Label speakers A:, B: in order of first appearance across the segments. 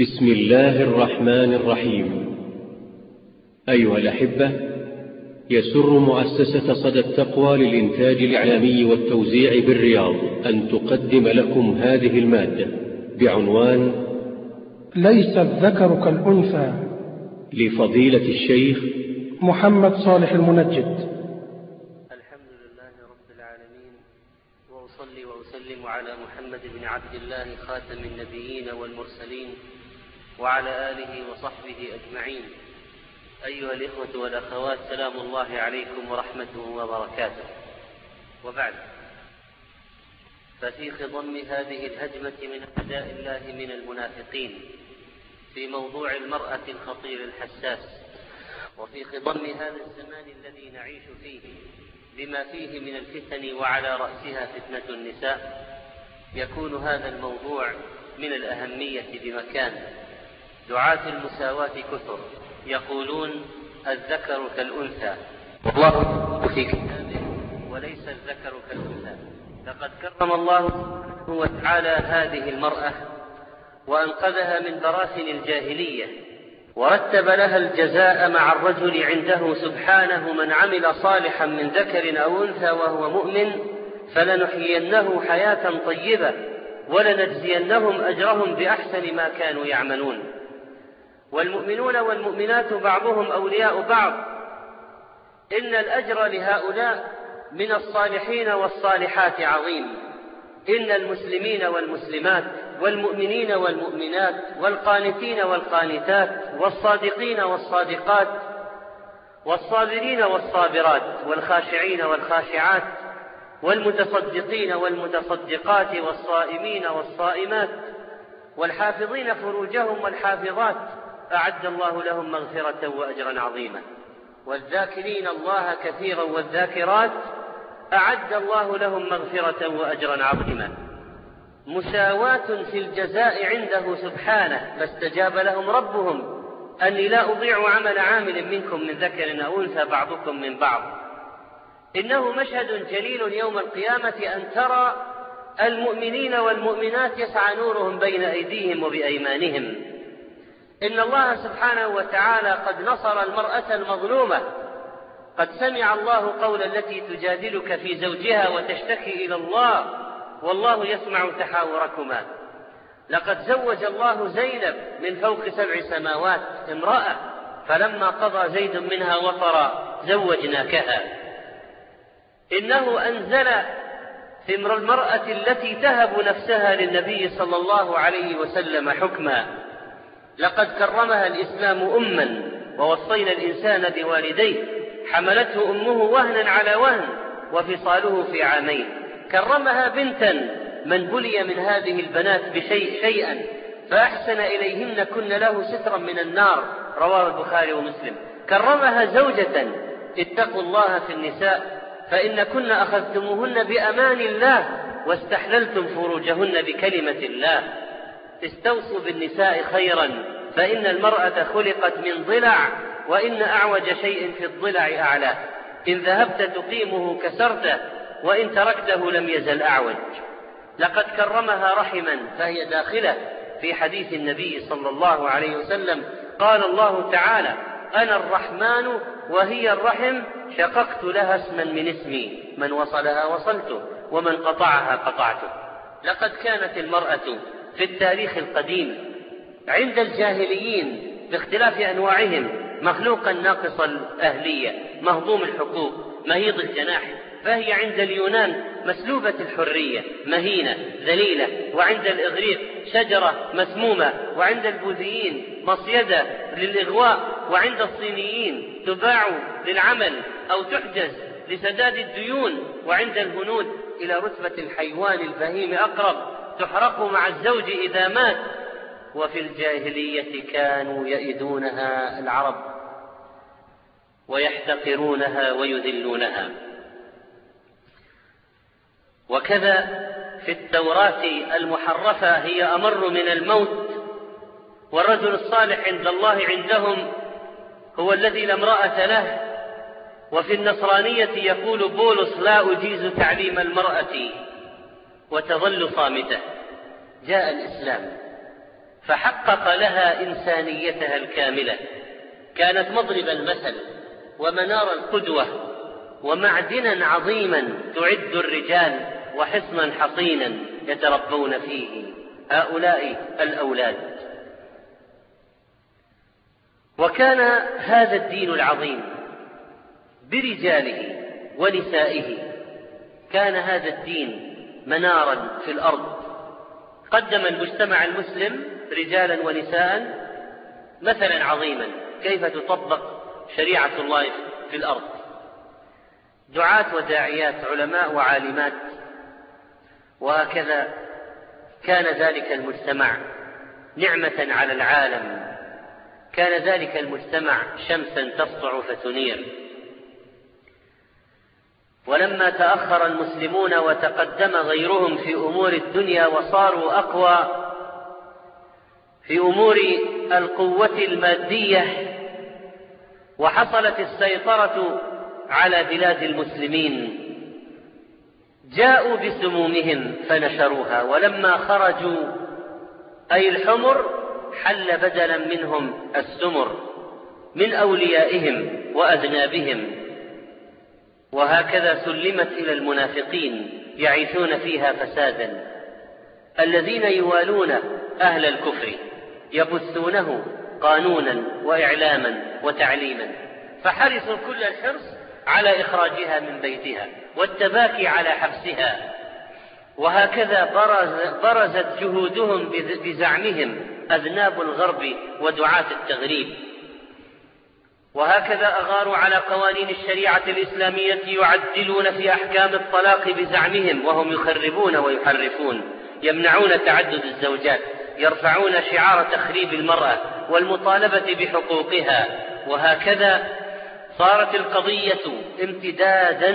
A: بسم الله الرحمن الرحيم. أيها الأحبة يسر مؤسسة صدى التقوى للإنتاج الإعلامي والتوزيع بالرياض أن تقدم لكم هذه المادة بعنوان
B: ليس الذكر كالأنثى
A: لفضيلة الشيخ
B: محمد صالح المنجد.
C: الحمد لله رب العالمين وأصلي وأسلم على محمد بن عبد الله خاتم النبيين والمرسلين وعلى آله وصحبه أجمعين. أيها الإخوة والأخوات سلام الله عليكم ورحمته وبركاته. وبعد ففي خضم هذه الهجمة من أعداء الله من المنافقين في موضوع المرأة الخطير الحساس وفي خضم هذا الزمان الذي نعيش فيه بما فيه من الفتن وعلى رأسها فتنة النساء يكون هذا الموضوع من الأهمية بمكان دعاة المساواة كثر. يقولون الذكر كالأنثى. والله في كتابه وليس الذكر كالأنثى. لقد كرم الله سبحانه وتعالى هذه المرأة وأنقذها من براثن الجاهلية ورتب لها الجزاء مع الرجل عنده سبحانه من عمل صالحا من ذكر أو أنثى وهو مؤمن فلنحيينه حياة طيبة ولنجزينهم أجرهم بأحسن ما كانوا يعملون. والمؤمنون والمؤمنات بعضهم أولياء بعض. إن الأجر لهؤلاء من الصالحين والصالحات عظيم. إن المسلمين والمسلمات والمؤمنين والمؤمنات والقانتين والقانتات والصادقين والصادقات والصابرين والصابرات والخاشعين والخاشعات والمتصدقين والمتصدقات والصائمين والصائمات والحافظين فروجهم والحافظات أعد الله لهم مغفرة وأجرا عظيما. والذاكرين الله كثيرا والذاكرات أعد الله لهم مغفرة وأجرا عظيما. مساواة في الجزاء عنده سبحانه فاستجاب لهم ربهم أني لا أضيع عمل عامل منكم من ذكر أو أنثى بعضكم من بعض. إنه مشهد جليل يوم القيامة أن ترى المؤمنين والمؤمنات يسعى نورهم بين أيديهم وبأيمانهم. إن الله سبحانه وتعالى قد نصر المرأة المظلومة. قد سمع الله قول التي تجادلك في زوجها وتشتكي إلى الله والله يسمع تحاوركما. لقد زوج الله زينب من فوق سبع سماوات امرأة فلما قضى زيد منها وطرا زوجناكها. إنه أنزل في المرأة التي تهب نفسها للنبي صلى الله عليه وسلم حكما. لقد كرمها الإسلام أما ووصينا الإنسان بوالديه. حملته أمه وهنا على وهن وفصاله في عامين. كرمها بنتا من بلي من هذه البنات بشيء شيئا. فأحسن إليهن كن له سترا من النار رواه البخاري ومسلم. كرمها زوجة اتقوا الله في النساء فإن كن أخذتموهن بأمان الله واستحللتم فروجهن بكلمة الله. استوصوا بالنساء خيرا فإن المرأة خلقت من ضلع وإن أعوج شيء في الضلع أعلاه إن ذهبت تقيمه كسرته وإن تركته لم يزل أعوج. لقد كرمها رحما فهي داخلة. في حديث النبي صلى الله عليه وسلم قال الله تعالى أنا الرحمن وهي الرحم شققت لها اسما من اسمي. من وصلها وصلته ومن قطعها قطعته لقد كانت المرأة في التاريخ القديم عند الجاهليين باختلاف أنواعهم مخلوقا ناقص الأهلية مهضوم الحقوق مهيض الجناح فهي عند اليونان مسلوبة الحرية مهينة ذليلة وعند الإغريق شجرة مسمومة وعند البوذيين مصيدة للإغواء وعند الصينيين تباع للعمل أو تحجز لسداد الديون وعند الهنود إلى رتبة الحيوان البهيم أقرب. تحرق مع الزوج إذا مات. وفي الجاهلية كانوا يئدونها العرب ويحتقرونها ويذلونها. وكذا في التوراة المحرفة هي أمر من الموت والرجل الصالح عند الله عندهم هو الذي لا امرأة له. وفي النصرانية يقول بولس لا أجيز تعليم المرأة وتظل صامتة. جاء الإسلام فحقق لها إنسانيتها الكاملة. كانت مضرب المثل ومنار القدوة ومعدنا عظيما تعد الرجال وحصنا حصينا يتربون فيه هؤلاء الأولاد. وكان هذا الدين العظيم برجاله ونسائه. كان هذا الدين منارا في الأرض. قدم المجتمع المسلم رجالا ونساء مثلا عظيما كيف تطبق شريعة الله في الأرض. دعاة وداعيات علماء وعالمات. وهكذا كان ذلك المجتمع نعمة على العالم. كان ذلك المجتمع شمسا تسطع فتنير. ولما تأخر المسلمون وتقدم غيرهم في أمور الدنيا وصاروا أقوى في أمور القوة المادية وحصلت السيطرة على بلاد المسلمين. جاءوا بسمومهم فنشروها ولما خرجوا أي الحمر حل بدلا منهم السمر من أوليائهم وأذنابهم. وهكذا سلمت إلى المنافقين يعيشون فيها فسادا. الذين يوالون أهل الكفر يبثونه قانونا وإعلاما وتعليما. فحرصوا كل الحرص على إخراجها من بيتها والتباكي على حبسها. وهكذا برز برزت جهودهم بزعمهم أذناب الغرب ودعاة التغريب. وهكذا أغاروا على قوانين الشريعة الإسلامية يعدلون في أحكام الطلاق بزعمهم وهم يخربون ويحرفون يمنعون تعدد الزوجات يرفعون شعار تخريب المرأة والمطالبة بحقوقها. وهكذا صارت القضية امتدادا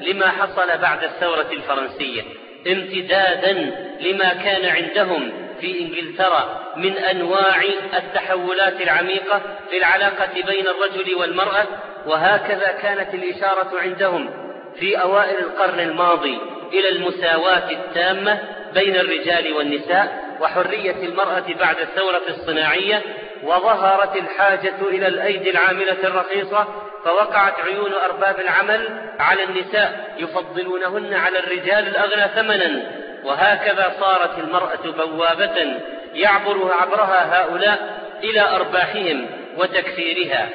C: لما حصل بعد الثورة الفرنسية امتدادا لما كان عندهم في إنجلترا من أنواع التحولات العميقة في العلاقه بين الرجل والمرأة وهكذا كانت الإشارة عندهم في أوائل القرن الماضي إلى المساواة التامة بين الرجال والنساء وحرية المرأة بعد الثورة الصناعية وظهرت الحاجة إلى الأيدي العاملة الرخيصة فوقعت عيون أرباب العمل على النساء يفضلونهن على الرجال الأغنى ثمنا. وهكذا صارت المرأة بوابة يعبر عبرها هؤلاء إلى أرباحهم وتكثيرها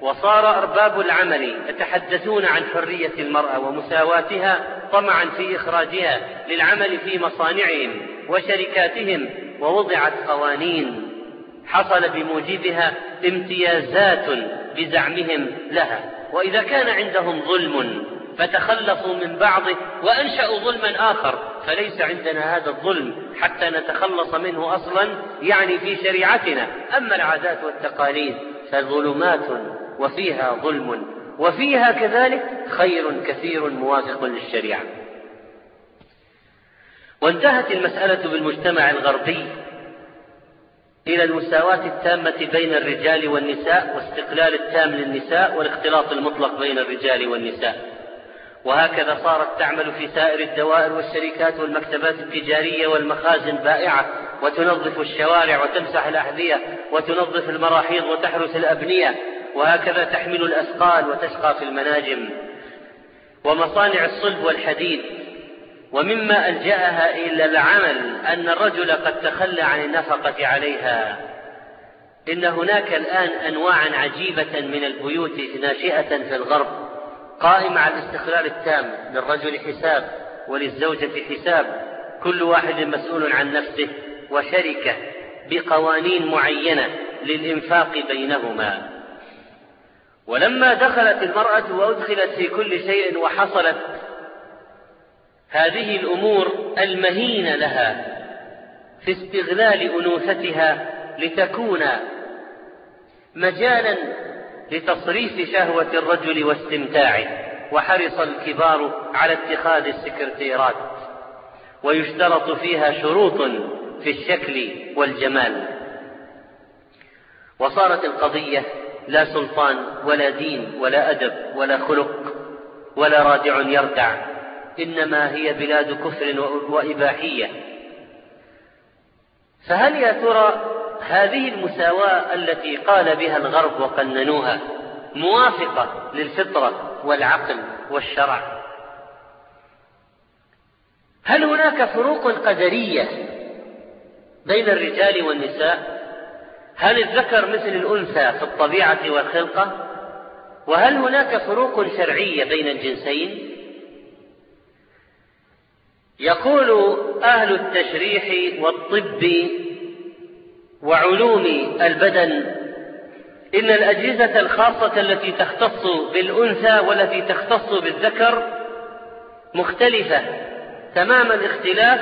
C: وصار أرباب العمل يتحدثون عن حرية المرأة ومساواتها طمعا في إخراجها للعمل في مصانعهم وشركاتهم ووضعت قوانين. حصل بموجبها امتيازات بزعمهم لها. وإذا كان عندهم ظلم فتخلصوا من بعضه وأنشأوا ظلما آخر. فليس عندنا هذا الظلم حتى نتخلص منه أصلا يعني في شريعتنا. أما العادات والتقاليد فظلمات وفيها ظلم وفيها كذلك خير كثير موافق للشريعة. وانتهت المسألة بالمجتمع الغربي إلى المساواة التامة بين الرجال والنساء واستقلال التام للنساء والاختلاط المطلق بين الرجال والنساء. وهكذا صارت تعمل في سائر الدوائر والشركات والمكتبات التجارية والمخازن بائعة وتنظف الشوارع وتمسح الأحذية وتنظف المراحيض وتحرس الأبنية وهكذا تحمل الأثقال وتشقى في المناجم. ومصانع الصلب والحديد. ومما ألجأها إلى العمل أن الرجل قد تخلى عن النفقة عليها. إن هناك الآن أنواعا عجيبة من البيوت ناشئة في الغرب. قائمة على الاستقلال التام للرجل حساب وللزوجة حساب كل واحد مسؤول عن نفسه وشركة بقوانين معينة للإنفاق بينهما. ولما دخلت المرأة وأدخلت في كل شيء وحصلت هذه الأمور المهينة لها في استغلال أنوثتها لتكون مجالا لتصريف شهوة الرجل واستمتاعه وحرص الكبار على اتخاذ السكرتيرات. ويشترط فيها شروط في الشكل والجمال. وصارت القضية لا سلطان ولا دين ولا أدب ولا خلق ولا رادع يردع إنما هي بلاد كفر وإباحية. فهل يا ترى هذه المساواة التي قال بها الغرب وقننوها موافقة للفطرة والعقل والشرع. هل هناك فروق قدرية بين الرجال والنساء؟ هل الذكر مثل الأنثى في الطبيعة والخلقة؟ وهل هناك فروق شرعية بين الجنسين؟ يقول أهل التشريح والطب وعلوم البدن. إن الأجهزة الخاصة التي تختص بالأنثى والتي تختص بالذكر مختلفة. تمام الاختلاف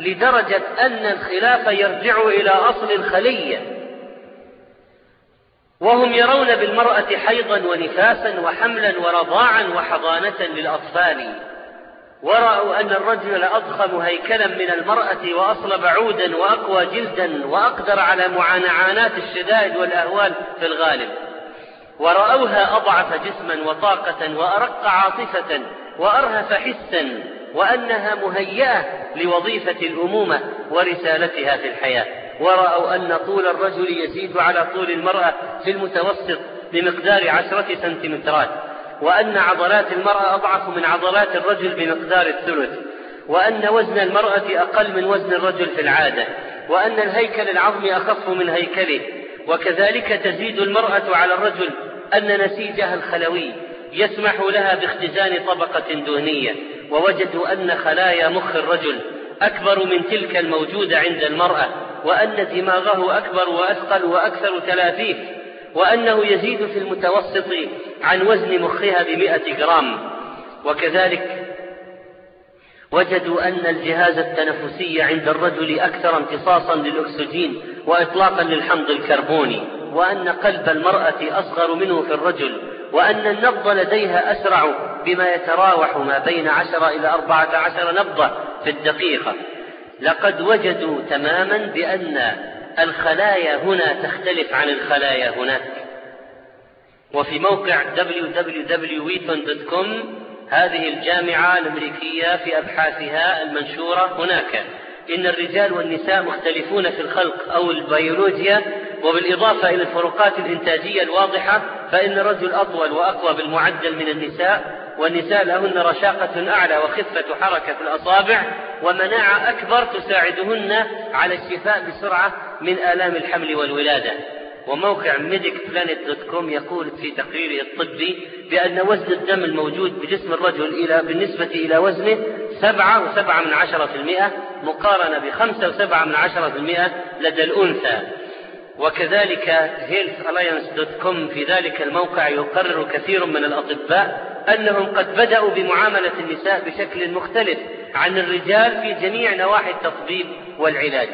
C: لدرجة أن الخلاف يرجع إلى أصل الخلية وهم يرون بالمرأة حيضا ونفاسا وحملا ورضاعا وحضانة للأطفال. ورأوا أن الرجل أضخم هيكلا من المرأة وأصلب عودا وأقوى جلدا وأقدر على معانعانات الشدائد والأهوال في الغالب. ورأوها أضعف جسما وطاقة وأرق عاطفة وأرهف حسا وأنها مهيئة لوظيفة الأمومة ورسالتها في الحياة. ورأوا أن طول الرجل يزيد على طول المرأة في المتوسط بمقدار عشرة سنتيمترات. وأن عضلات المرأة أضعف من عضلات الرجل بمقدار الثلث وأن وزن المرأة أقل من وزن الرجل في العادة وأن الهيكل العظمي أخف من هيكله وكذلك تزيد المرأة على الرجل أن نسيجها الخلوي يسمح لها باختزان طبقة دهنية ووجدوا أن خلايا مخ الرجل أكبر من تلك الموجودة عند المرأة وأن دماغه أكبر وأثقل وأكثر تلافيف وأنه يزيد في المتوسط عن وزن مخها بمئة جرام. وكذلك وجدوا أن الجهاز التنفسي عند الرجل أكثر امتصاصا للأكسجين وإطلاقا للحمض الكربوني وأن قلب المرأة أصغر منه في الرجل وأن النبض لديها أسرع بما يتراوح ما بين عشر إلى أربعة عشر نبضة في الدقيقة. لقد وجدوا تماما بأن الخلايا هنا تختلف عن الخلايا هناك. وفي موقع www.wheaton.com هذه الجامعة الأمريكية في أبحاثها المنشورة هناك. إن الرجال والنساء مختلفون في الخلق أو البيولوجيا وبالإضافة إلى الفروقات الإنتاجية الواضحة فإن الرجل أطول وأقوى بالمعدل من النساء والنساء لهن رشاقة أعلى وخفة حركة الأصابع ومناعة أكبر تساعدهن على الشفاء بسرعة من آلام الحمل والولادة. وموقع ميديك بلانت dot com يقول في تقريره الطبي بأن وزن الدم الموجود بجسم الرجل إلى بالنسبة إلى وزنه سبعة وسبعة من عشرة في المئة مقارنة بخمسة وسبعة من عشرة في المئة لدى الأنثى. وكذلك Health Alliance dot com في ذلك الموقع يقرر كثير من الأطباء أنهم قد بدأوا بمعاملة النساء بشكل مختلف عن الرجال في جميع نواحي التطبيب والعلاج.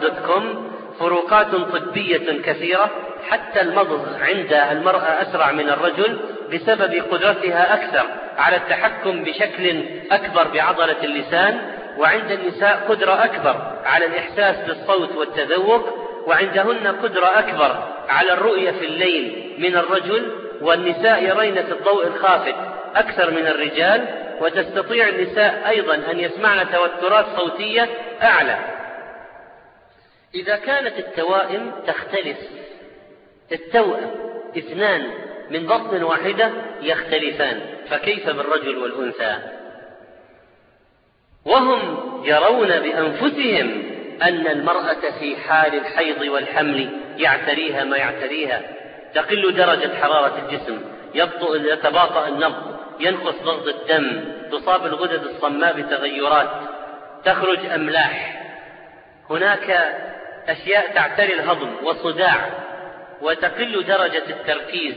C: dot com فروقات طبية كثيرة حتى المضغ عند المرأة أسرع من الرجل بسبب قدرتها أكثر على التحكم بشكل أكبر بعضلة اللسان وعند النساء قدرة أكبر على الإحساس بالصوت والتذوق وعندهن قدرة أكبر على الرؤية في الليل من الرجل والنساء يرين في الضوء الخافت أكثر من الرجال وتستطيع النساء أيضا أن يسمعن توترات صوتية أعلى. إذا كانت التوائم تختلف التوأم اثنان من بطن واحدة يختلفان فكيف بالرجل والأنثى؟ وهم يرون بأنفسهم أن المرأة في حال الحيض والحمل يعتريها ما يعتريها. تقل درجة حرارة الجسم يبطئ يتباطأ النبض ينقص ضغط الدم تصاب الغدد الصماء بتغيرات تخرج أملاح. هناك أشياء تعتري الهضم والصداع وتقل درجة التركيز.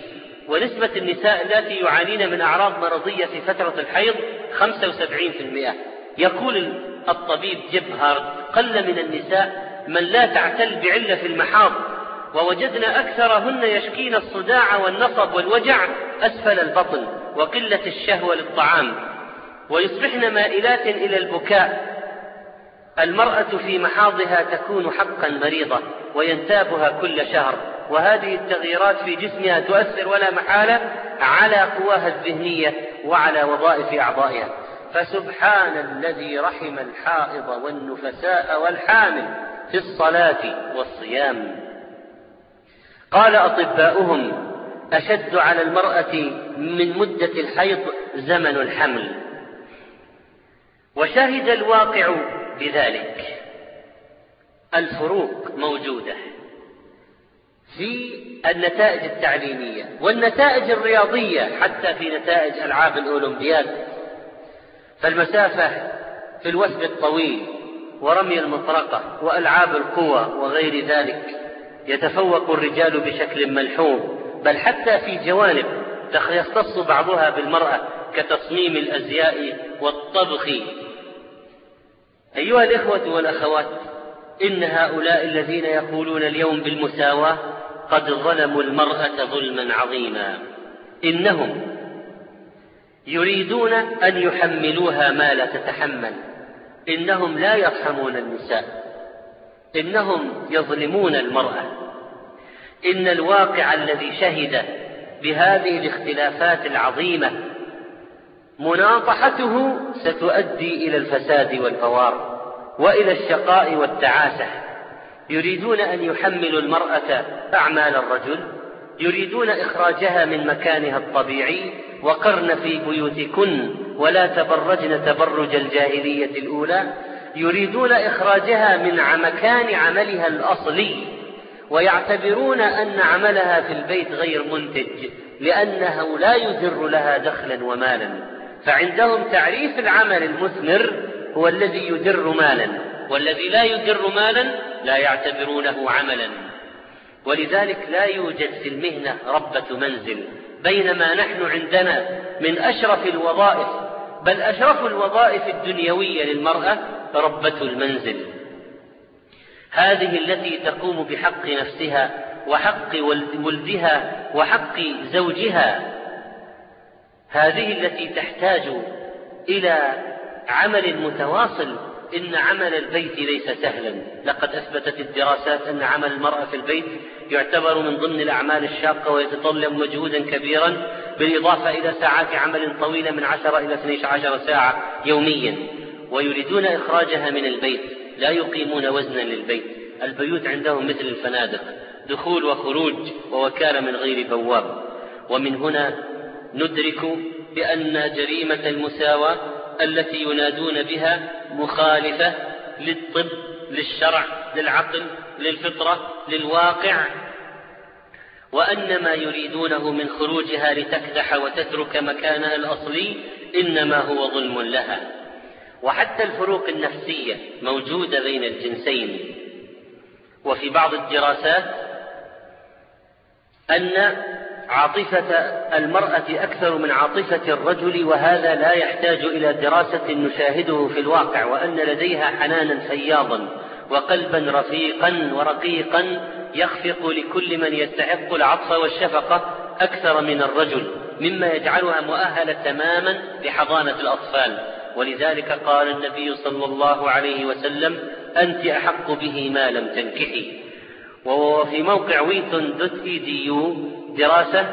C: ونسبة النساء التي يعانين من أعراض مرضية في فترة الحيض 75% يقول الطبيب جيبهارد قل من النساء من لا تعتل بعلة في المحاض ووجدنا أكثرهن يشكين الصداع والنصب والوجع أسفل البطن وقلة الشهوة للطعام. ويصبحن مائلات إلى البكاء. المرأة في محاضها تكون حقا مريضة وينتابها كل شهر. وهذه التغييرات في جسمها تؤثر ولا محالة على قواها الذهنية وعلى وظائف أعضائها. فسبحان الذي رحم الحائض والنفساء والحامل في الصلاة والصيام. قال أطباؤهم أشد على المرأة من مدة الحيض زمن الحمل. وشهد الواقع بذلك. الفروق موجودة. في النتائج التعليمية والنتائج الرياضية حتى في نتائج ألعاب الأولمبياد. فالمسافة في الوثب الطويل ورمي المطرقة وألعاب القوى وغير ذلك يتفوق الرجال بشكل ملحوظ بل حتى في جوانب يختص بعضها بالمرأة كتصميم الأزياء والطبخ. أيها الإخوة والأخوات إن هؤلاء الذين يقولون اليوم بالمساواة قد ظلموا المرأة ظلما عظيما. إنهم يريدون أن يحملوها ما لا تتحمل. إنهم لا يرحمون النساء. إنهم يظلمون المرأة. إن الواقع الذي شهد بهذه الاختلافات العظيمة مناطحته ستؤدي إلى الفساد والفوار وإلى الشقاء والتعاسة. يريدون أن يحملوا المرأة أعمال الرجل يريدون إخراجها من مكانها الطبيعي وقرن في بيوتكن ولا تبرجن تبرج الجاهلية الأولى يريدون إخراجها من مكان عملها الأصلي. ويعتبرون أن عملها في البيت غير منتج لأنه لا يدر لها دخلا ومالا. فعندهم تعريف العمل المثمر هو الذي يدر مالا والذي لا يدر مالا لا يعتبرونه عملا. ولذلك لا يوجد في المهنة ربة منزل بينما نحن عندنا من أشرف الوظائف بل أشرف الوظائف الدنيوية للمرأة ربة المنزل. هذه التي تقوم بحق نفسها وحق ولدها وحق زوجها. هذه التي تحتاج إلى عمل متواصل إن عمل البيت ليس سهلا. لقد أثبتت الدراسات أن عمل المرأة في البيت يعتبر من ضمن الأعمال الشاقة ويتطلب مجهودا كبيرا بالإضافة إلى ساعات عمل طويلة من عشرة إلى 12 ساعة يوميا ويريدون إخراجها من البيت. لا يقيمون وزنا للبيت. البيوت عندهم مثل الفنادق دخول وخروج ووكالة من غير بواب. ومن هنا ندرك بأن جريمة المساواة التي ينادون بها مخالفة للطب للشرع للعقل للفطرة للواقع. وأن ما يريدونه من خروجها لتكدح وتترك مكانها الأصلي إنما هو ظلم لها. وحتى الفروق النفسية موجودة بين الجنسين. وفي بعض الدراسات أن عاطفة المرأة أكثر من عاطفة الرجل وهذا لا يحتاج إلى دراسة نشاهده في الواقع وأن لديها حنانا فياضا وقلبا رفيقا ورقيقا يخفق لكل من يستحق العطف والشفقة أكثر من الرجل مما يجعلها مؤهلة تماما لحضانة الأطفال. ولذلك قال النبي صلى الله عليه وسلم أنت أحق به ما لم تنكحي. وفي موقع ويتون دوت إي دي يو دراسة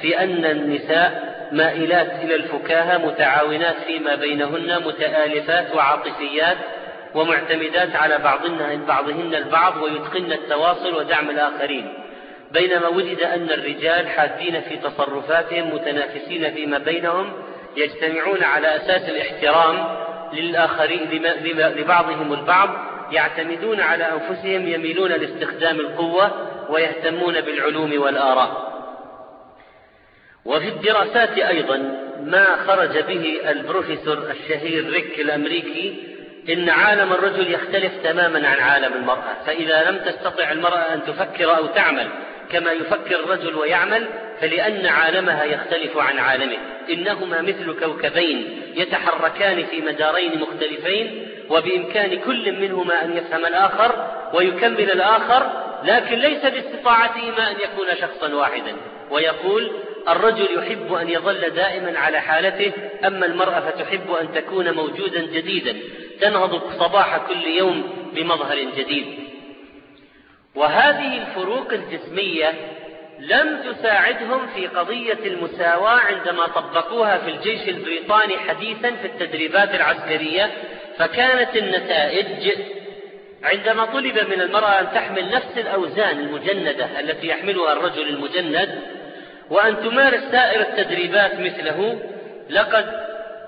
C: في أن النساء مائلات إلى الفكاهة متعاونات فيما بينهن متآلفات وعاطفيات ومعتمدات على بعضهن بعضهن البعض ويتقن التواصل ودعم الآخرين. بينما وجد أن الرجال حادين في تصرفاتهم متنافسين فيما بينهم يجتمعون على أساس الاحترام للآخرين لبعضهم البعض يعتمدون على أنفسهم يميلون لاستخدام القوة ويهتمون بالعلوم والآراء. وفي الدراسات أيضا ما خرج به البروفيسور الشهير ريك الأمريكي إن عالم الرجل يختلف تماما عن عالم المرأة فإذا لم تستطع المرأة أن تفكر أو تعمل كما يفكر الرجل ويعمل فلأن عالمها يختلف عن عالمه. إنهما مثل كوكبين يتحركان في مدارين مختلفين وبإمكان كل منهما أن يفهم الآخر ويكمل الآخر لكن ليس باستطاعتهما أن يكون شخصا واحدا. ويقول الرجل يحب أن يظل دائما على حالته أما المرأة فتحب أن تكون موجودا جديدا. تنهض صباح كل يوم بمظهر جديد. وهذه الفروق الجسمية لم تساعدهم في قضية المساواة عندما طبقوها في الجيش البريطاني حديثا في التدريبات العسكرية فكانت النتائج عندما طلب من المرأة أن تحمل نفس الأوزان المجندة التي يحملها الرجل المجند وأن تمارس سائر التدريبات مثله لقد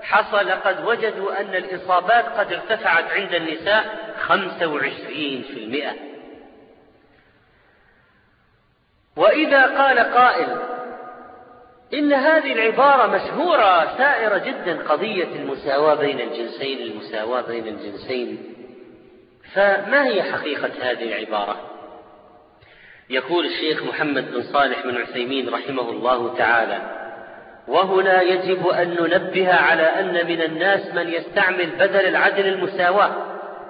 C: حصل لقد وجدوا أن الإصابات قد ارتفعت عند النساء 25% وإذا قال قائل إن هذه العبارة مشهورة سائرة جدا قضية المساواة بين الجنسين المساواة بين الجنسين. فما هي حقيقة هذه العبارة؟ يقول الشيخ محمد بن صالح بن عثيمين رحمه الله تعالى وهنا يجب أن ننبه على أن من الناس من يستعمل بدل العدل المساواة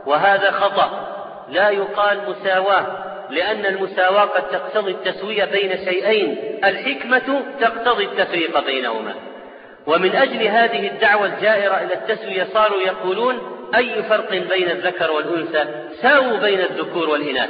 C: وهذا خطأ. لا يقال مساواة لأن المساواة قد تقتضي التسوية بين شيئين الحكمة تقتضي التفريق بينهما. ومن أجل هذه الدعوة الجائرة إلى التسوية صاروا يقولون أي فرق بين الذكر والأنثى؟ ساووا بين الذكور والإناث.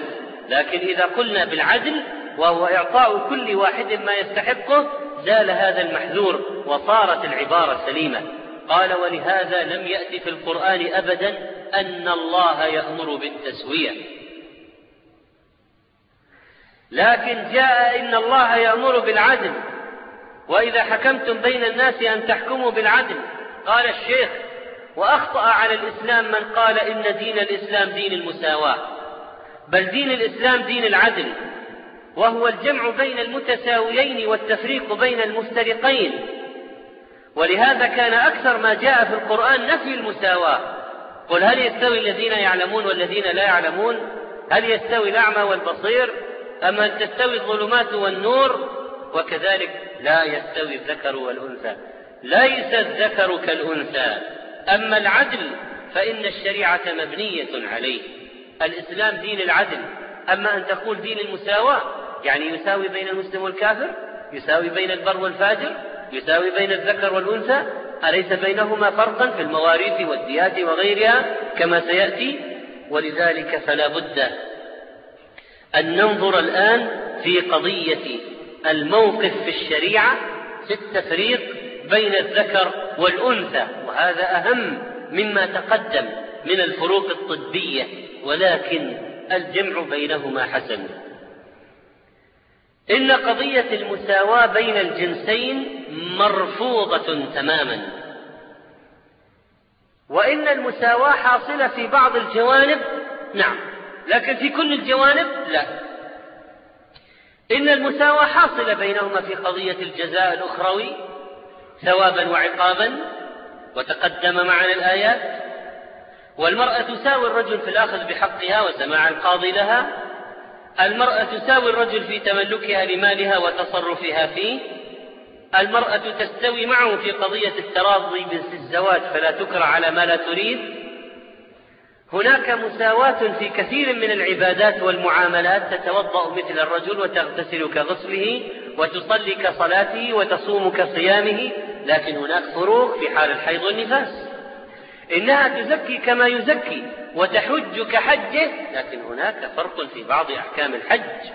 C: لكن إذا قلنا بالعدل وهو إعطاء كل واحد ما يستحقه زال هذا المحذور وصارت العبارة سليمة. قال ولهذا لم يأت في القرآن أبدا أن الله يأمر بالتسوية. لكن جاء إن الله يأمر بالعدل. وإذا حكمتم بين الناس أن تحكموا بالعدل قال الشيخ وأخطأ على الإسلام من قال إن دين الإسلام دين المساواة. بل دين الإسلام دين العدل وهو الجمع بين المتساويين والتفريق بين المفترقين. ولهذا كان أكثر ما جاء في القرآن نفي المساواة. قل هل يستوي الذين يعلمون والذين لا يعلمون؟ هل يستوي الأعمى والبصير؟ أم هل تستوي الظلمات والنور وكذلك لا يستوي الذكر والأنثى. ليس الذكر كالأنثى. أما العدل فإن الشريعة مبنية عليه. الإسلام دين العدل. أما أن تقول دين المساواة يعني يساوي بين المسلم والكافر يساوي بين البر والفاجر يساوي بين الذكر والأنثى أليس بينهما فرقا في المواريث والديات وغيرها كما سيأتي؟ ولذلك فلا بد أن ننظر الآن في قضية الموقف في الشريعة في التفريق بين الذكر والأنثى وهذا أهم مما تقدم من الفروق الطبية ولكن الجمع بينهما حسن. إن قضية المساواة بين الجنسين مرفوضة تماما. وإن المساواة حاصلة في بعض الجوانب نعم. لكن في كل الجوانب لا. إن المساواة حاصلة بينهما في قضية الجزاء الأخروي ثوابا وعقابا وتقدم معنا الآيات والمرأة تساوي الرجل في الأخذ بحقها وسماع القاضي لها المرأة تساوي الرجل في تملكها لمالها وتصرفها فيه المرأة تستوي معه في قضية التراضي بالزواج فلا تكره على ما لا تريد هناك مساواة في كثير من العبادات والمعاملات تتوضأ مثل الرجل وتغتسل كغسله وتصلي كصلاته وتصوم كصيامه لكن هناك فروق في حال الحيض والنفاس. إنها تزكي كما يزكي وتحج كحجه لكن هناك فرق في بعض أحكام الحج.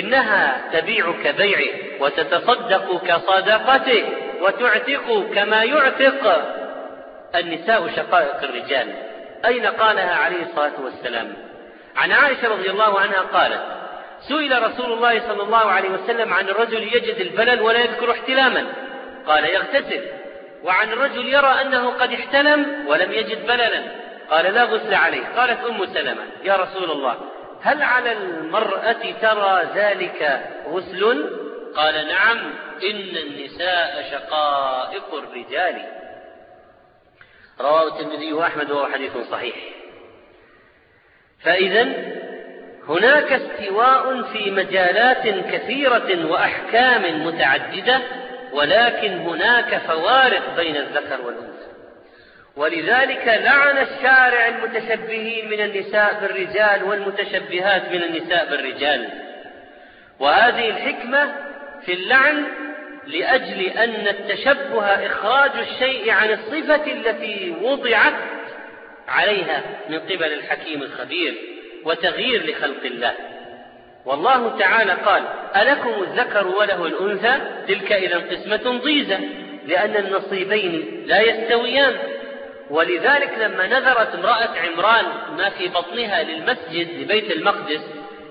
C: إنها تبيع كبيعه وتتصدق كصدقته وتعتق كما يعتق النساء شقائق الرجال. أين قالها عليه الصلاة والسلام؟ عن عائشة رضي الله عنها قالت سئل رسول الله صلى الله عليه وسلم عن الرجل يجد البلل ولا يذكر احتلاما. قال يغتسل. وعن الرجل يرى أنه قد احتلم ولم يجد بللا قال لا غسل عليه. قالت أم سلمة يا رسول الله هل على المرأة ترى ذلك غسل؟ قال نعم إن النساء شقائق الرجال. رواه الترمذي وأحمد وهو حديث صحيح. فإذا هناك استواء في مجالات كثيرة وأحكام متعددة ولكن هناك فوارق بين الذكر والأنثى. ولذلك لعن الشارع المتشبهين من النساء بالرجال والمتشبهات من النساء بالرجال. وهذه الحكمة في اللعن لأجل أن التشبه إخراج الشيء عن الصفة التي وضعت عليها من قبل الحكيم الخبير وتغيير لخلق الله. والله تعالى قال ألكم الذكر وله الأنثى؟ تلك إذا قسمة ضيزة لأن النصيبين لا يستويان. ولذلك لما نذرت امرأة عمران ما في بطنها للمسجد لبيت المقدس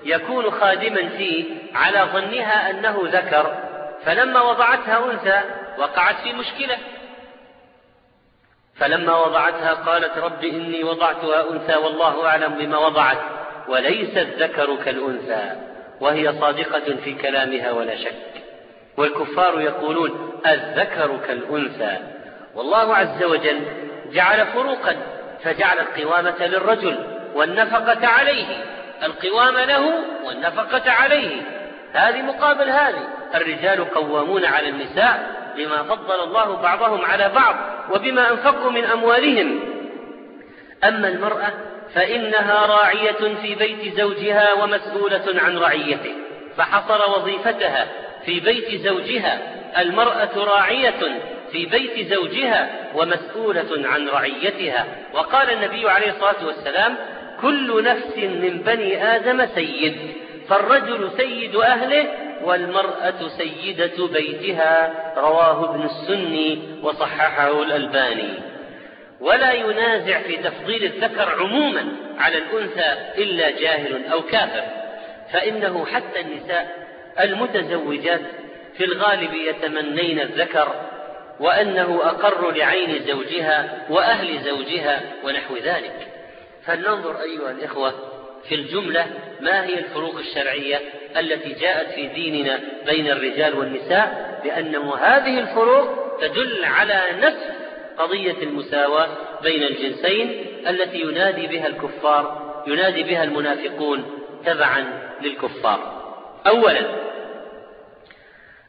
C: يكون خادما فيه على ظنها أنه ذكر. فلما وضعتها أنثى وقعت في مشكلة. فلما وضعتها قالت رب إني وضعتها أنثى والله أعلم بما وضعت وليس الذكر كالأنثى وهي صادقة في كلامها ولا شك. والكفار يقولون الذكر كالأنثى. والله عز وجل جعل فروقا فجعل القوامة للرجل والنفقة عليه. القوام له والنفقة عليه. هذه مقابل هذه. الرجال قوامون على النساء بما فضل الله بعضهم على بعض وبما أنفقوا من أموالهم. أما المرأة فإنها راعية في بيت زوجها ومسؤولة عن رعيته فحصر وظيفتها في بيت زوجها. المرأة راعية في بيت زوجها ومسؤولة عن رعيتها. وقال النبي عليه الصلاة والسلام كل نفس من بني آدم سيد. فالرجل سيد أهله والمرأة سيدة بيتها رواه ابن السني وصححه الألباني. ولا ينازع في تفضيل الذكر عموما على الأنثى إلا جاهل أو كافر فإنه حتى النساء المتزوجات في الغالب يتمنين الذكر وأنه أقر لعين زوجها وأهل زوجها ونحو ذلك. فلننظر أيها الإخوة في الجملة ما هي الفروق الشرعية التي جاءت في ديننا بين الرجال والنساء؟ لأن هذه الفروق تدل على نفس قضية المساواة بين الجنسين التي ينادي بها الكفار ينادي بها المنافقون تبعا للكفار. أولا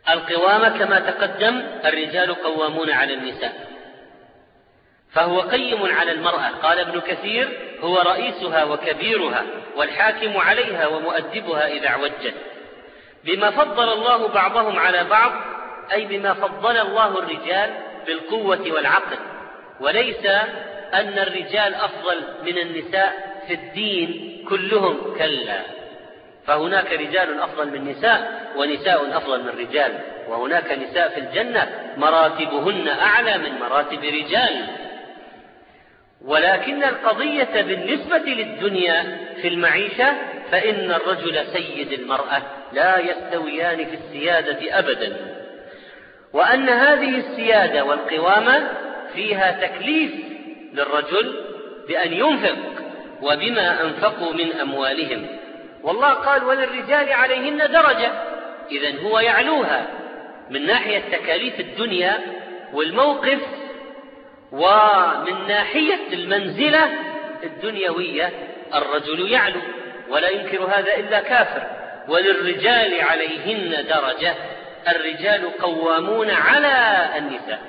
C: القوامة كما تقدم الرجال قوامون على النساء. فهو قيم على المرأة. قال ابن كثير هو رئيسها وكبيرها والحاكم عليها ومؤدبها إذا اعوجت. بما فضل الله بعضهم على بعض أي بما فضل الله الرجال بالقوة والعقل. وليس أن الرجال أفضل من النساء في الدين كلهم كلا. فهناك رجال أفضل من نساء ونساء أفضل من رجال وهناك نساء في الجنة مراتبهن أعلى من مراتب رجال. ولكن القضية بالنسبة للدنيا في المعيشة فإن الرجل سيد المرأة لا يستويان في السيادة أبدا. وأن هذه السيادة والقوامة فيها تكليف للرجل بأن ينفق وبما أنفقوا من أموالهم. والله قال وللرجال عليهن درجة. إذا هو يعلوها من ناحية تكاليف الدنيا والموقف ومن ناحية المنزلة الدنيوية الرجل يعلو ولا ينكر هذا إلا كافر. وللرجال عليهن درجة الرجال قوامون على النساء.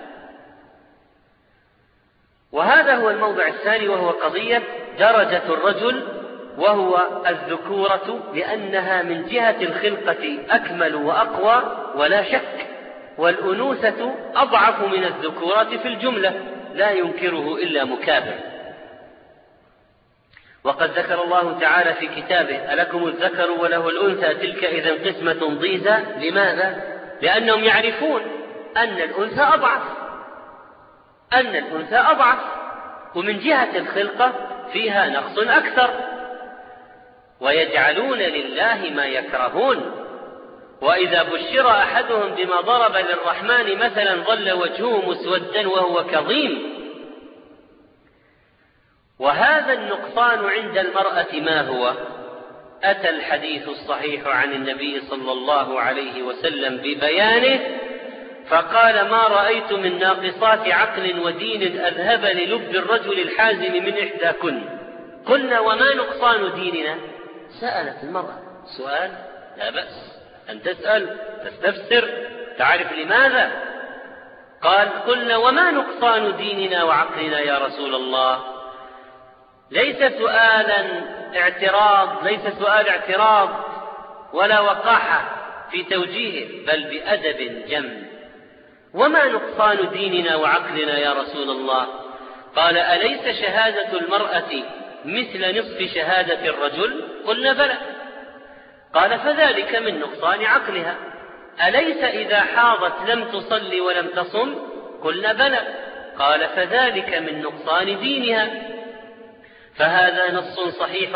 C: وهذا هو الموضع الثاني وهو قضية درجة الرجل وهو الذكورة لأنها من جهة الخلقة أكمل وأقوى ولا شك والأنوثة أضعف من الذكورة في الجملة. لا ينكره إلا مكابر. وقد ذكر الله تعالى في كتابه ألكم الذكر وله الأنثى تلك إذا قسمة ضيزى. لماذا؟ لأنهم يعرفون أن الأنثى أضعف. أن الأنثى أضعف. ومن جهة الخلقة فيها نقص أكثر. ويجعلون لله ما يكرهون. وإذا بشر أحدهم بما ضرب للرحمن مثلا ظل وجهه مسودا وهو كظيم. وهذا النقصان عند المرأة ما هو؟ أتى الحديث الصحيح عن النبي صلى الله عليه وسلم ببيانه فقال ما رأيت من ناقصات عقل ودين أذهب للب الرجل الحازم من إحداكن. قلنا وما نقصان ديننا؟ سألت المرأة. سؤال لا بأس. أن تسأل تستفسر تعرف لماذا؟ قال قلنا وما نقصان ديننا وعقلنا يا رسول الله؟ ليس سؤالا اعتراض ليس سؤال اعتراض ولا وقاحة في توجيهه بل بأدب جم. وما نقصان ديننا وعقلنا يا رسول الله؟ قال أليس شهادة المرأة مثل نصف شهادة الرجل؟ قلنا بلى. قال فذلك من نقصان عقلها. أليس إذا حاضت لم تصلي ولم تصم؟ قلنا بلى. قال فذلك من نقصان دينها. فهذا نص صحيح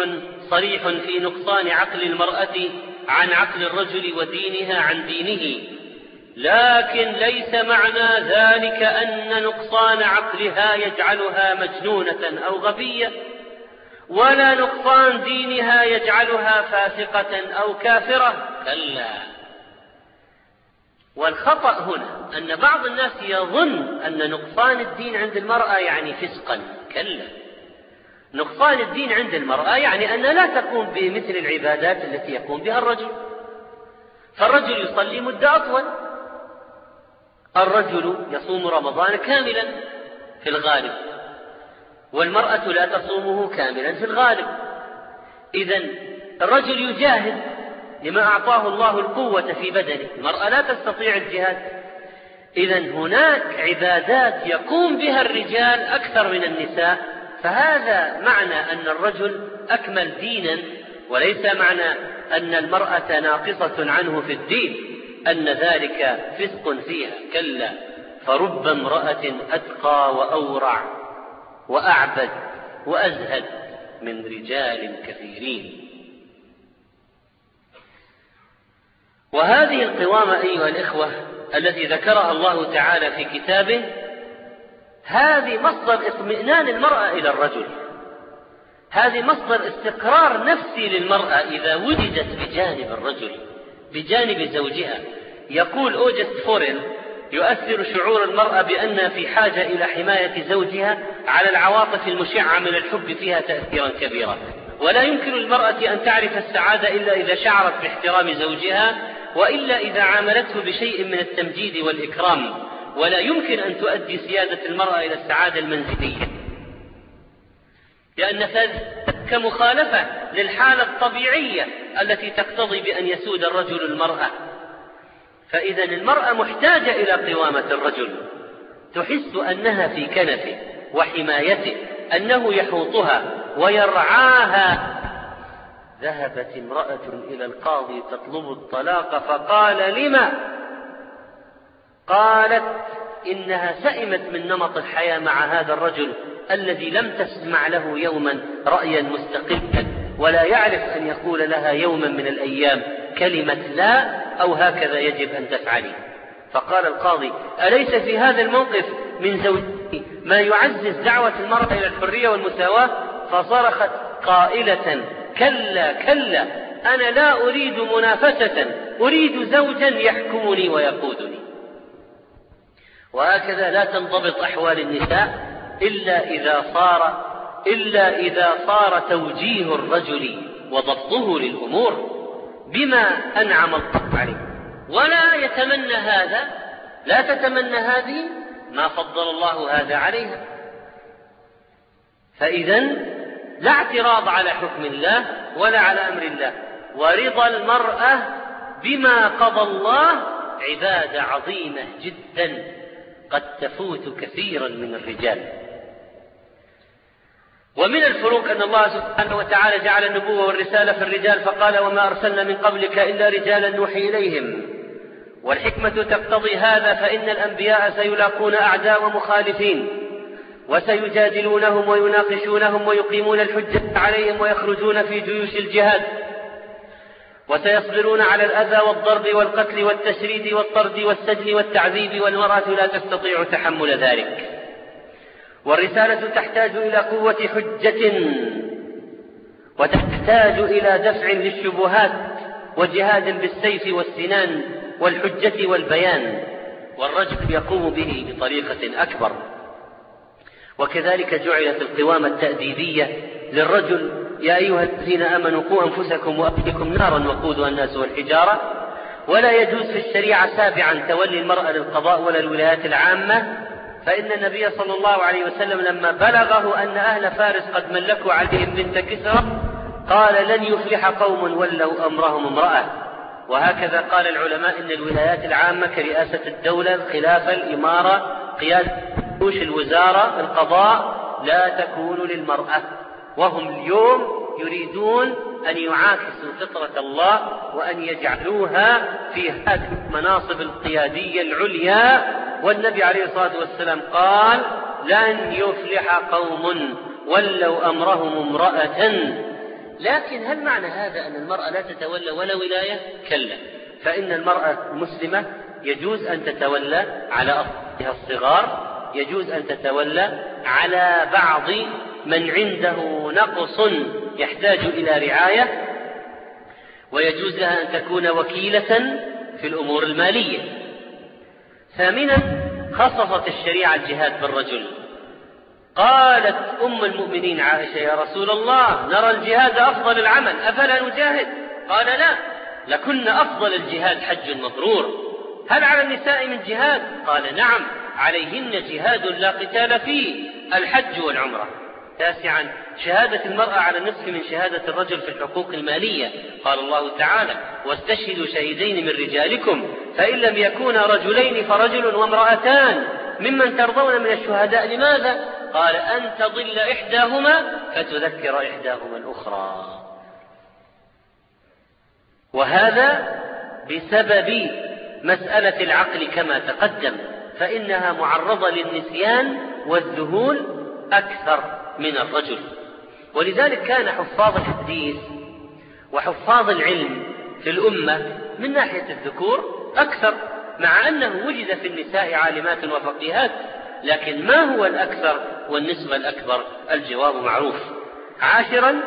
C: صريح في نقصان عقل المرأة عن عقل الرجل ودينها عن دينه. لكن ليس معنى ذلك أن نقصان عقلها يجعلها مجنونة أو غبية. ولا نقصان دينها يجعلها فاسقة أو كافرة. كلا. والخطأ هنا أن بعض الناس يظن أن نقصان الدين عند المرأة يعني فسقا. كلا. نقصان الدين عند المرأة يعني أن لا تقوم بمثل العبادات التي يقوم بها الرجل. فالرجل يصلي مدة أطول. الرجل يصوم رمضان كاملا في الغالب. والمرأة لا تصومه كاملا في الغالب. إذا الرجل يجاهد لما أعطاه الله القوة في بدنه. المرأة لا تستطيع الجهاد. إذا هناك عبادات يقوم بها الرجال أكثر من النساء. فهذا معنى أن الرجل أكمل دينا وليس معنى أن المرأة ناقصة عنه في الدين. أن ذلك فسق فيها. كلا فرب امرأة أتقى وأورع. وأعبد وأزهد من رجال كثيرين. وهذه القوامة أيها الإخوة التي ذكرها الله تعالى في كتابه هذه مصدر اطمئنان المرأة إلى الرجل. هذه مصدر استقرار نفسي للمرأة إذا وجدت بجانب الرجل بجانب زوجها. يقول أوجست فورل يؤثر شعور المرأة بأنها في حاجة إلى حماية زوجها على العواطف المشعة من الحب فيها تأثيرا كبيرا. ولا يمكن للمرأة أن تعرف السعادة إلا إذا شعرت باحترام زوجها وإلا إذا عاملته بشيء من التمجيد والإكرام. ولا يمكن أن تؤدي سيادة المرأة إلى السعادة المنزلية. لأن ذلك مخالفة للحالة الطبيعية التي تقتضي بأن يسود الرجل المرأة. فإذا المرأة محتاجة إلى قوامة الرجل. تحس أنها في كنفه وحمايته أنه يحوطها ويرعاها. ذهبت امرأة إلى القاضي تطلب الطلاق فقال لما قالت إنها سئمت من نمط الحياة مع هذا الرجل الذي لم تسمع له يوما رأيا مستقلا ولا يعرف أن يقول لها يوما من الأيام. كلمة لا أو هكذا يجب أن تفعلي. فقال القاضي أليس في هذا الموقف من زوجتي ما يعزز دعوة المرأة إلى الحرية والمساواة؟ فصرخت قائلة كلا كلا أنا لا أريد منافسة أريد زوجا يحكمني ويقودني. وهكذا لا تنضبط أحوال النساء إلا إذا صار إلا إذا صار توجيه الرجل وضبطه للأمور. بما أنعم الله عليه ولا يتمنى هذا لا تتمنى هذه ما فضل الله هذا عليها. فإذا لا اعتراض على حكم الله ولا على أمر الله. ورضا المرأة بما قضى الله عبادة عظيمة جدا. قد تفوت كثيرا من الرجال. ومن الفروق أن الله سبحانه وتعالى جعل النبوة والرسالة في الرجال فقال وما أرسلنا من قبلك إلا رجالا نوحي إليهم. والحكمة تقتضي هذا فإن الأنبياء سيلاقون أعداء ومخالفين وسيجادلونهم ويناقشونهم ويقيمون الحجة عليهم ويخرجون في جيوش الجهاد وسيصبرون على الأذى والضرب والقتل والتشريد والطرد والسجن والتعذيب والمرأة لا تستطيع تحمل ذلك. والرسالة تحتاج إلى قوة حجة وتحتاج إلى دفع للشبهات وجهاد بالسيف والسنان والحجة والبيان والرجل يقوم به بطريقة أكبر. وكذلك جعلت القوامة التأديبية للرجل يا أيها الذين آمنوا قوا أنفسكم وأهلكم نارا وقودها الناس والحجارة. ولا يجوز في الشريعة سابعا تولي المرأة للقضاء ولا الولايات العامة فإن النبي صلى الله عليه وسلم لما بلغه أن أهل فارس قد ملكوا عليهم بنت كسرى قال لن يفلح قوم ولوا أمرهم امرأة. وهكذا قال العلماء إن الولايات العامة كرئاسة الدولة الخلافة الإمارة قيادة جيوش الوزارة القضاء لا تكون للمرأة. وهم اليوم يريدون أن يعاكسوا فطرة الله وأن يجعلوها في هذه المناصب القيادية العليا. والنبي عليه الصلاة والسلام قال لن يفلح قوم ولوا أمرهم امرأة. لكن هل معنى هذا أن المرأة لا تتولى ولا ولاية؟ كلا. فإن المرأة المسلمة يجوز أن تتولى على أطفالها الصغار يجوز أن تتولى على بعض من عنده نقص يحتاج إلى رعاية ويجوز لها أن تكون وكيلة في الأمور المالية. ثامنا خصصت الشريعة الجهاد بالرجل. قالت أم المؤمنين عائشة يا رسول الله نرى الجهاد أفضل العمل أفلا نجاهد؟ قال لا لكن أفضل الجهاد حج مبرور. هل على النساء من جهاد؟ قال نعم عليهن جهاد لا قتال فيه الحج والعمرة. تاسعا شهادة المرأة على النصف من شهادة الرجل في الحقوق المالية. قال الله تعالى واستشهدوا شهيدين من رجالكم فإن لم يكونا رجلين فرجل وامرأتان. ممن ترضون من الشهداء لماذا؟ قال أن تضل إحداهما فتذكر إحداهما الأخرى. وهذا بسبب مسألة العقل كما تقدم فإنها معرضة للنسيان والذهول أكثر. من الرجل. ولذلك كان حفاظ الحديث وحفاظ العلم في الأمة من ناحية الذكور أكثر مع أنه وجد في النساء عالمات وفقيهات لكن ما هو الأكثر والنسبة الأكبر؟ الجواب معروف. عاشرا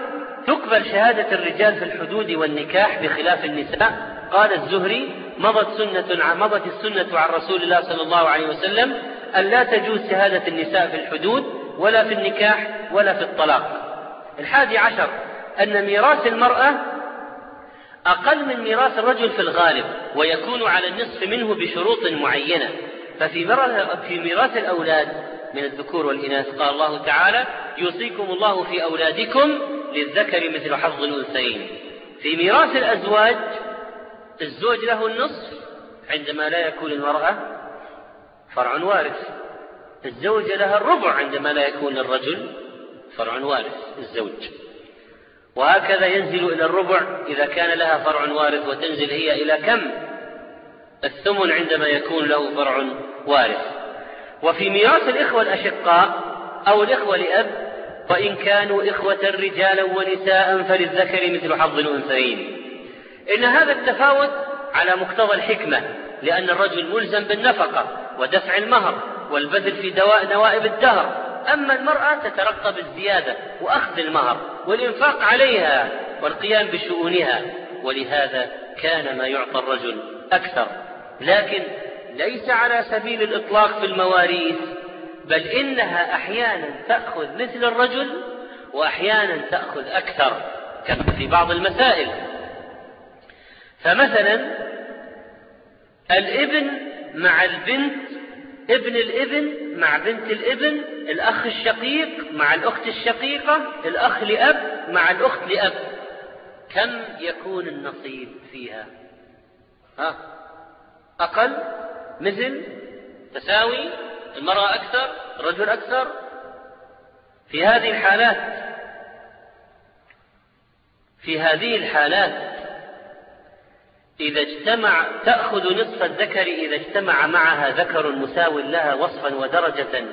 C: تقبل شهادة الرجال في الحدود والنكاح بخلاف النساء. قال الزهري مضت سنة مضت السنة عن رسول الله صلى الله عليه وسلم أن لا تجوز شهادة النساء في الحدود ولا في النكاح ولا في الطلاق. الحادي عشر أن ميراث المرأة أقل من ميراث الرجل في الغالب ويكون على النصف منه بشروط معينة. ففي في ميراث الأولاد من الذكور والإناث قال الله تعالى يوصيكم الله في أولادكم للذكر مثل حظ الأنثيين. في ميراث الأزواج الزوج له النصف عندما لا يكون المرأة فرع وارث. الزوجة لها الربع عندما لا يكون الرجل فرع وارث الزوج. وهكذا ينزل إلى الربع إذا كان لها فرع وارث وتنزل هي إلى كم؟ الثمن عندما يكون له فرع وارث. وفي ميراث الإخوة الأشقاء أو الإخوة لأب وإن كانوا إخوة رجالا ونساء فللذكر مثل حظ الأنثيين. إن هذا التفاوت على مقتضى الحكمة لأن الرجل ملزم بالنفقة ودفع المهر. والبذل في دواء نوائب الدهر. أما المرأة تترقب الزيادة وأخذ المهر والإنفاق عليها والقيام بشؤونها ولهذا كان ما يعطى الرجل أكثر. لكن ليس على سبيل الإطلاق في المواريث بل إنها أحيانا تأخذ مثل الرجل وأحيانا تأخذ أكثر كما في بعض المسائل. فمثلا الإبن مع البنت ابن الابن مع بنت الابن الأخ الشقيق مع الأخت الشقيقة الأخ لأب مع الأخت لأب. كم يكون النصيب فيها؟ ها؟ أقل؟ مثل تساوي؟ المرأة أكثر؟ الرجل أكثر؟ في هذه الحالات في هذه الحالات إذا اجتمع تأخذ نصف الذكر إذا اجتمع معها ذكر مساو لها وصفا ودرجة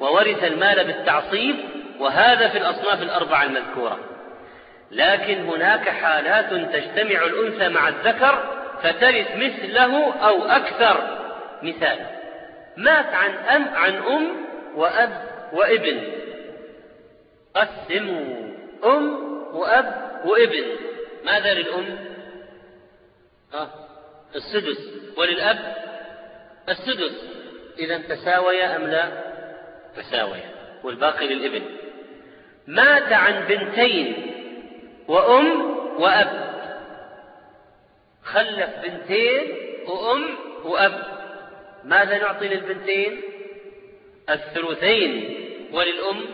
C: وورث المال بالتعصيب وهذا في الأصناف الأربعة المذكورة. لكن هناك حالات تجتمع الأنثى مع الذكر فترث مثله أو أكثر. مثال مات عن أم عن أم وأب وابن. قسموا أم وأب وابن. ماذا للأم؟ السدس. وللأب؟ السدس. إذا تساويا أم لا؟ تساويا. والباقي للإبن. مات عن بنتين وأم وأب. خلف بنتين وأم وأب. ماذا نعطي للبنتين؟ الثلثين. وللأم؟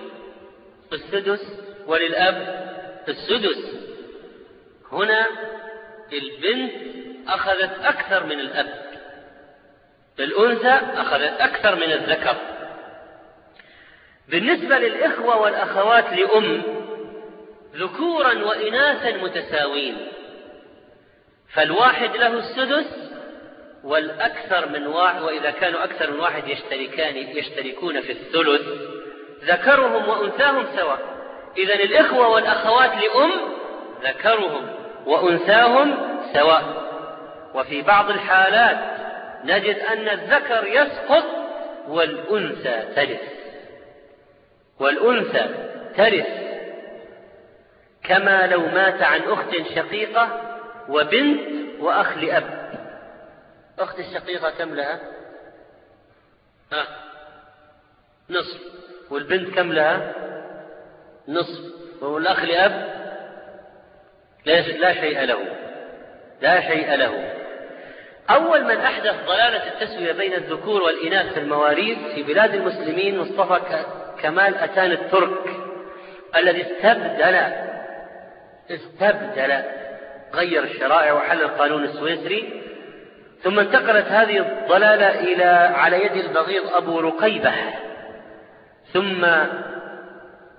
C: السدس. وللأب؟ السدس. هنا البنت أخذت أكثر من الأب. الأنثى أخذت أكثر من الذكر. بالنسبة للإخوة والأخوات لأم ذكورا وإناثا متساوين. فالواحد له السدس والأكثر من واحد وإذا كانوا أكثر من واحد يشتركان يشتركون في الثلث. ذكرهم وأنثاهم سواء. إذا الإخوة والأخوات لأم ذكرهم وأنثاهم سواء. وفي بعض الحالات نجد أن الذكر يسقط والأنثى ترث. والأنثى ترث. كما لو مات عن أخت شقيقة وبنت وأخ لأب. أخت الشقيقة كم لها؟ ها؟ نصف. والبنت كم لها؟ نصف. والأخ لأب؟ لا شيء له. لا شيء له. أول من أحدث ضلالة التسوية بين الذكور والإناث في المواريث في بلاد المسلمين مصطفى كمال أتاتورك الذي استبدل استبدل غير الشرائع وحل القانون السويسري ثم انتقلت هذه الضلالة إلى على يد البغيض بورقيبة ثم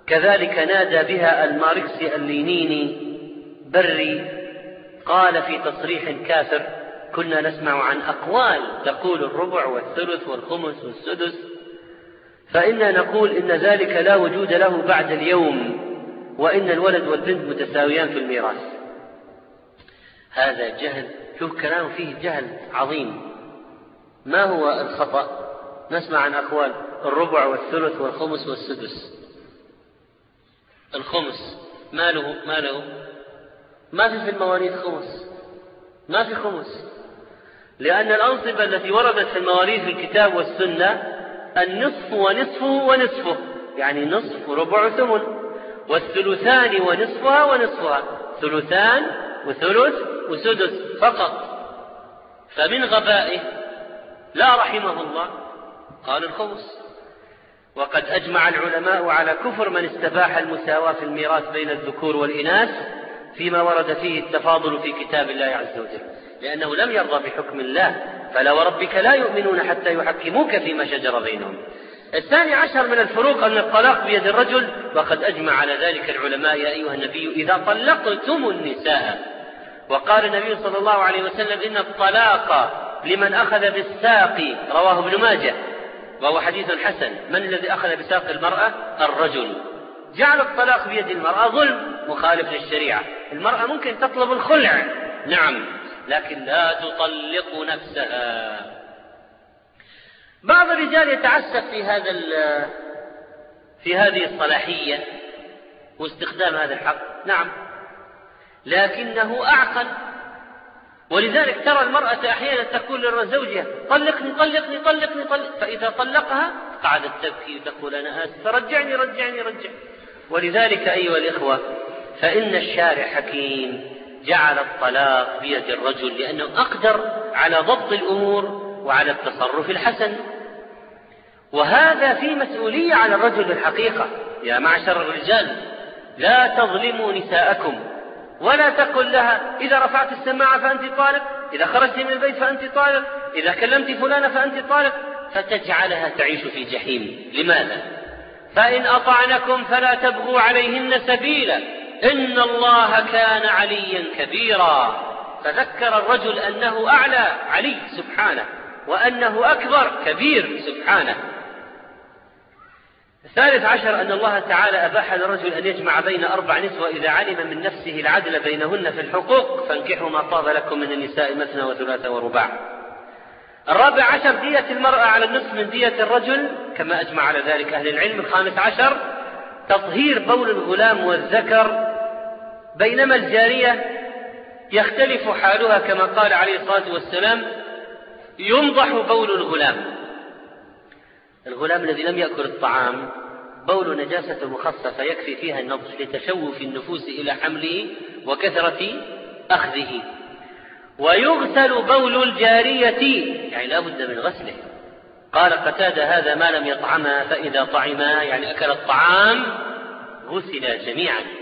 C: كذلك نادى بها الماركسي اللينيني بري قال في تصريح كافر كنا نسمع عن أقوال تقول الربع والثلث والخمس والسدس فإنا نقول إن ذلك لا وجود له بعد اليوم وإن الولد والبنت متساويان في الميراث. هذا جهل شوف كلام فيه جهل عظيم. ما هو الخطأ؟ نسمع عن أقوال الربع والثلث والخمس والسدس. الخمس ما له ما له؟ ما في في المواريث خمس. ما في خمس. لأن الأنصبة التي وردت في المواريث في الكتاب والسنة النصف ونصفه ونصفه يعني نصف وربع ثمن والثلثان ونصفها ونصفها ثلثان وثلث وسدس فقط. فمن غبائه لا رحمه الله قال الخمس وقد أجمع العلماء على كفر من استباح المساواة في الميراث بين الذكور والإناث فيما ورد فيه التفاضل في كتاب الله عز وجل. لأنه لم يرضى بحكم الله. فلا وربك لا يؤمنون حتى يحكموك فيما شجر بينهم. الثاني عشر من الفروق أن الطلاق بيد الرجل. وقد أجمع على ذلك العلماء يا أيها النبي إذا طلقتم النساء. وقال النبي صلى الله عليه وسلم إن الطلاق لمن أخذ بالساق رواه ابن ماجه. وهو حديث حسن. من الذي أخذ بساق المرأة؟ الرجل. جعل الطلاق بيد المرأة ظلم مخالف للشريعة. المرأة ممكن تطلب الخلع. نعم. لكن لا تطلق نفسها. بعض الرجال يتعسف في هذا في هذه الصلاحية واستخدام هذا الحق. نعم. لكنه أعقل. ولذلك ترى المرأة أحيانا تقول لزوجها طلقني طلقني طلقني طلق. فإذا طلقها قعدت تبكي وتقول أنا آسف رجعني رجعني رجعني ولذلك أيها الإخوة فإن الشارع حكيم. جعل الطلاق بيد الرجل لأنه أقدر على ضبط الأمور وعلى التصرف الحسن. وهذا في مسؤولية على الرجل بالحقيقة يا معشر الرجال لا تظلموا نساءكم ولا تقل لها إذا رفعت السماعة فأنت طالق إذا خرجت من البيت فأنت طالق إذا كلمت فلانة فأنت طالق. فتجعلها تعيش في جحيم. لماذا؟ فإن أطعنكم فلا تبغوا عليهن سبيلا. إن الله كان عليا كبيرا. فذكر الرجل أنه أعلى علي سبحانه وأنه أكبر كبير سبحانه. الثالث عشر أن الله تعالى أباح للرجل أن يجمع بين أربع نسوة إذا علم من نفسه العدل بينهن في الحقوق فانكحوا ما طاب لكم من النساء مثنى وثلاث ورباع. الرابع عشر دية المرأة على النصف من دية الرجل كما أجمع على ذلك أهل العلم. الخامس عشر تطهير بول الغلام والذكر بينما الجارية يختلف حالها كما قال عليه الصلاة والسلام ينضح بول الغلام. الغلام الذي لم يأكل الطعام بول نجاسة مخصصة يكفي فيها النضح لتشوف النفوس إلى حمله وكثرة أخذه. ويغسل بول الجارية يعني لا بد من غسله. قال قتادة هذا ما لم يطعما فإذا طعما يعني أكل الطعام غسل جميعا.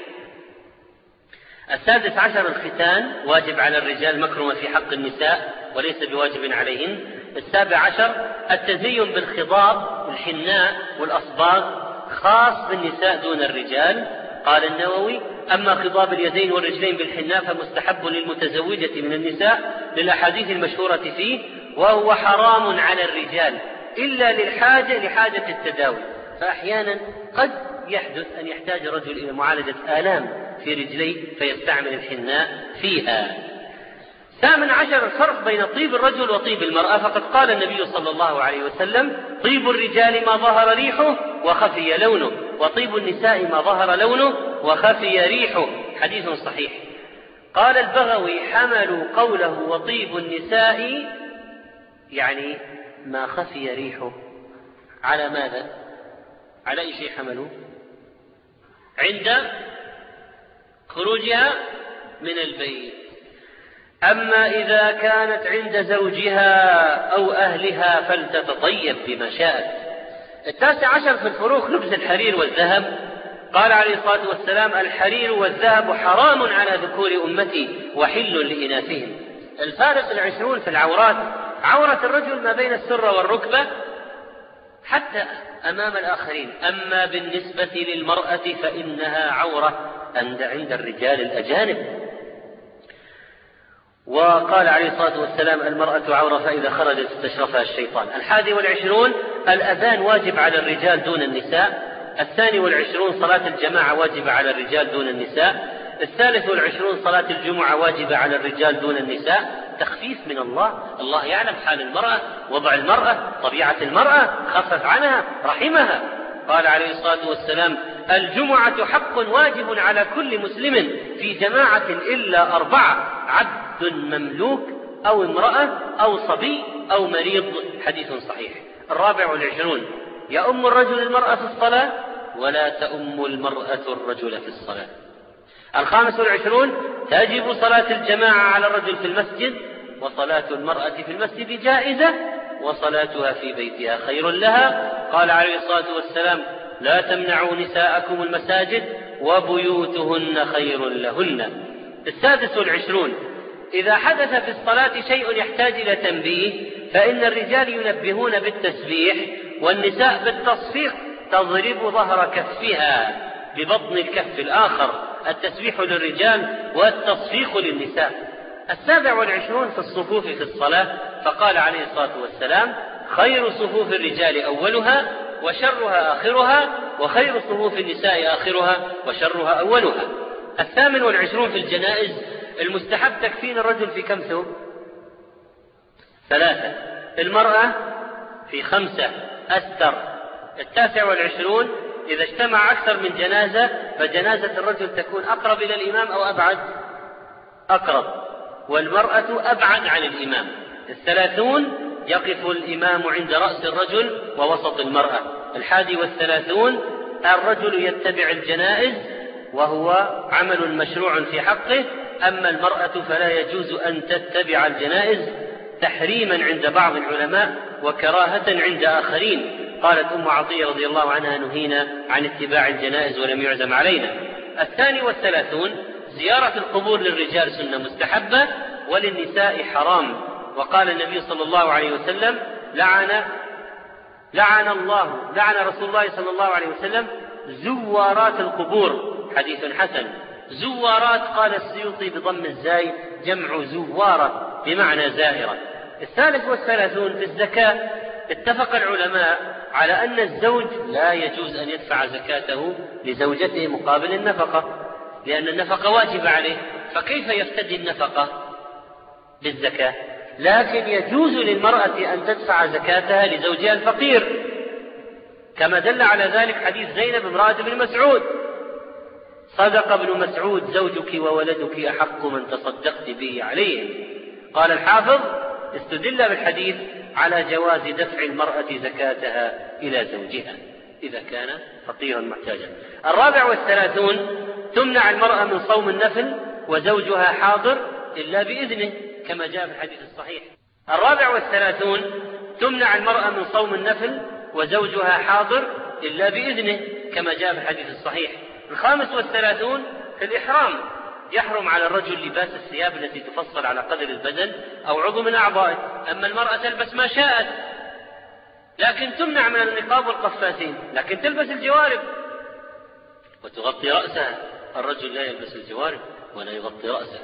C: السادس عشر الختان واجب على الرجال مكرمة في حق النساء وليس بواجب عليهن. السابع عشر التزين بالخضاب والحناء والأصباغ خاص بالنساء دون الرجال. قال النووي أما خضاب اليدين والرجلين بالحناء فمستحب للمتزوجة من النساء للأحاديث المشهورة فيه وهو حرام على الرجال إلا للحاجة لحاجة التداوي. فأحيانا قد يحدث أن يحتاج الرجل إلى معالجة آلام في رجليه فيستعمل الحناء فيها. ثامن عشر الفرق بين طيب الرجل وطيب المرأة. فقد قال النبي صلى الله عليه وسلم طيب الرجال ما ظهر ريحه وخفي لونه وطيب النساء ما ظهر لونه وخفي ريحه. حديث صحيح. قال البغوي حملوا قوله وطيب النساء يعني ما خفي ريحه. على ماذا؟ على أي شيء حملوا عند خروجها من البيت. أما إذا كانت عند زوجها أو أهلها فلتتطيب بما شاءت. التاسع عشر في الفروق لبس الحرير والذهب. قال عليه الصلاة والسلام الحرير والذهب حرام على ذكور أمتي وحل لإناثهم. الفارق العشرون في العورات. عورة الرجل ما بين السرة والركبة حتى أمام الآخرين. أما بالنسبة للمرأة فإنها عورة عند عند الرجال الأجانب. وقال عليه الصلاة والسلام المرأة عورة فإذا خرجت استشرفها الشيطان. الحادي والعشرون الأذان واجب على الرجال دون النساء. الثاني والعشرون صلاة الجماعة واجبة على الرجال دون النساء. الثالث والعشرون صلاة الجمعة واجبة على الرجال دون النساء تخفيف من الله. الله يعلم حال المرأة وضع المرأة طبيعة المرأة خفف عنها رحمها. قال عليه الصلاة والسلام الجمعة حق واجب على كل مسلم في جماعة إلا أربعة عبد مملوك أو امرأة أو صبي أو مريض. حديث صحيح. الرابع والعشرون يؤم الرجل المرأة في الصلاة ولا تؤم المرأة الرجل في الصلاة. الخامس والعشرون تجب صلاة الجماعة على الرجل في المسجد وصلاة المرأة في المسجد جائزة وصلاتها في بيتها خير لها. قال عليه الصلاة والسلام لا تمنعوا نساءكم المساجد وبيوتهن خير لهن. السادس والعشرون إذا حدث في الصلاة شيء يحتاج إلى تنبيه فإن الرجال ينبهون بالتسبيح والنساء بالتصفيق تضرب ظهر كفها ببطن الكف الآخر. التسبيح للرجال والتصفيق للنساء. السابع والعشرون في الصفوف في الصلاة فقال عليه الصلاة والسلام خير صفوف الرجال أولها وشرها آخرها وخير صفوف النساء آخرها وشرها أولها. الثامن والعشرون في الجنائز المستحب تكفين الرجل في كم ثوب؟ ثلاثة. المرأة في خمسة أستر. التاسع والعشرون إذا اجتمع أكثر من جنازة فجنازة الرجل تكون أقرب إلى الإمام أو أبعد؟ أقرب. والمرأة أبعد عن الإمام. الثلاثون يقف الإمام عند رأس الرجل ووسط المرأة. الحادي والثلاثون الرجل يتبع الجنائز وهو عمل مشروع في حقه أما المرأة فلا يجوز أن تتبع الجنائز تحريما عند بعض العلماء وكراهة عند آخرين. قالت أم عطية رضي الله عنها نهينا عن اتباع الجنائز ولم يعزم علينا. الثاني والثلاثون زيارة القبور للرجال سنة مستحبة وللنساء حرام. وقال النبي صلى الله عليه وسلم لعن لعن الله لعن رسول الله صلى الله عليه وسلم زوارات القبور. حديث حسن. زوارات قال السيوطي بضم الزاي جمع زوارة بمعنى زائرة. الثالث والثلاثون في الزكاة اتفق العلماء على أن الزوج لا يجوز أن يدفع زكاته لزوجته مقابل النفقة لأن النفقة واجبة عليه. فكيف يفتدي النفقة بالزكاة؟ لكن يجوز للمرأة أن تدفع زكاتها لزوجها الفقير. كما دل على ذلك حديث زينب امرأة بن مسعود. صدق ابن مسعود زوجك وولدك أحق من تصدقت به عليهم قال الحافظ استدل بالحديث على جواز دفع المرأة زكاتها إلى زوجها إذا كان فقيرا محتاجا. الرابع والثلاثون تمنع المرأة من صوم النفل وزوجها حاضر إلا بإذنه كما جاء في الحديث الصحيح. الرابع والثلاثون تمنع المرأة من صوم النفل وزوجها حاضر إلا بإذنه كما جاء في الحديث الصحيح. الخامس والثلاثون في الإحرام يحرم على الرجل لباس الثياب التي تفصل على قدر البدن أو عضو من أعضائه. أما المرأة تلبس ما شاءت. لكن تمنع من النقاب والقفازين. لكن تلبس الجوارب. وتغطي رأسها. الرجل لا يلبس الجوارب ولا يغطي رأسه.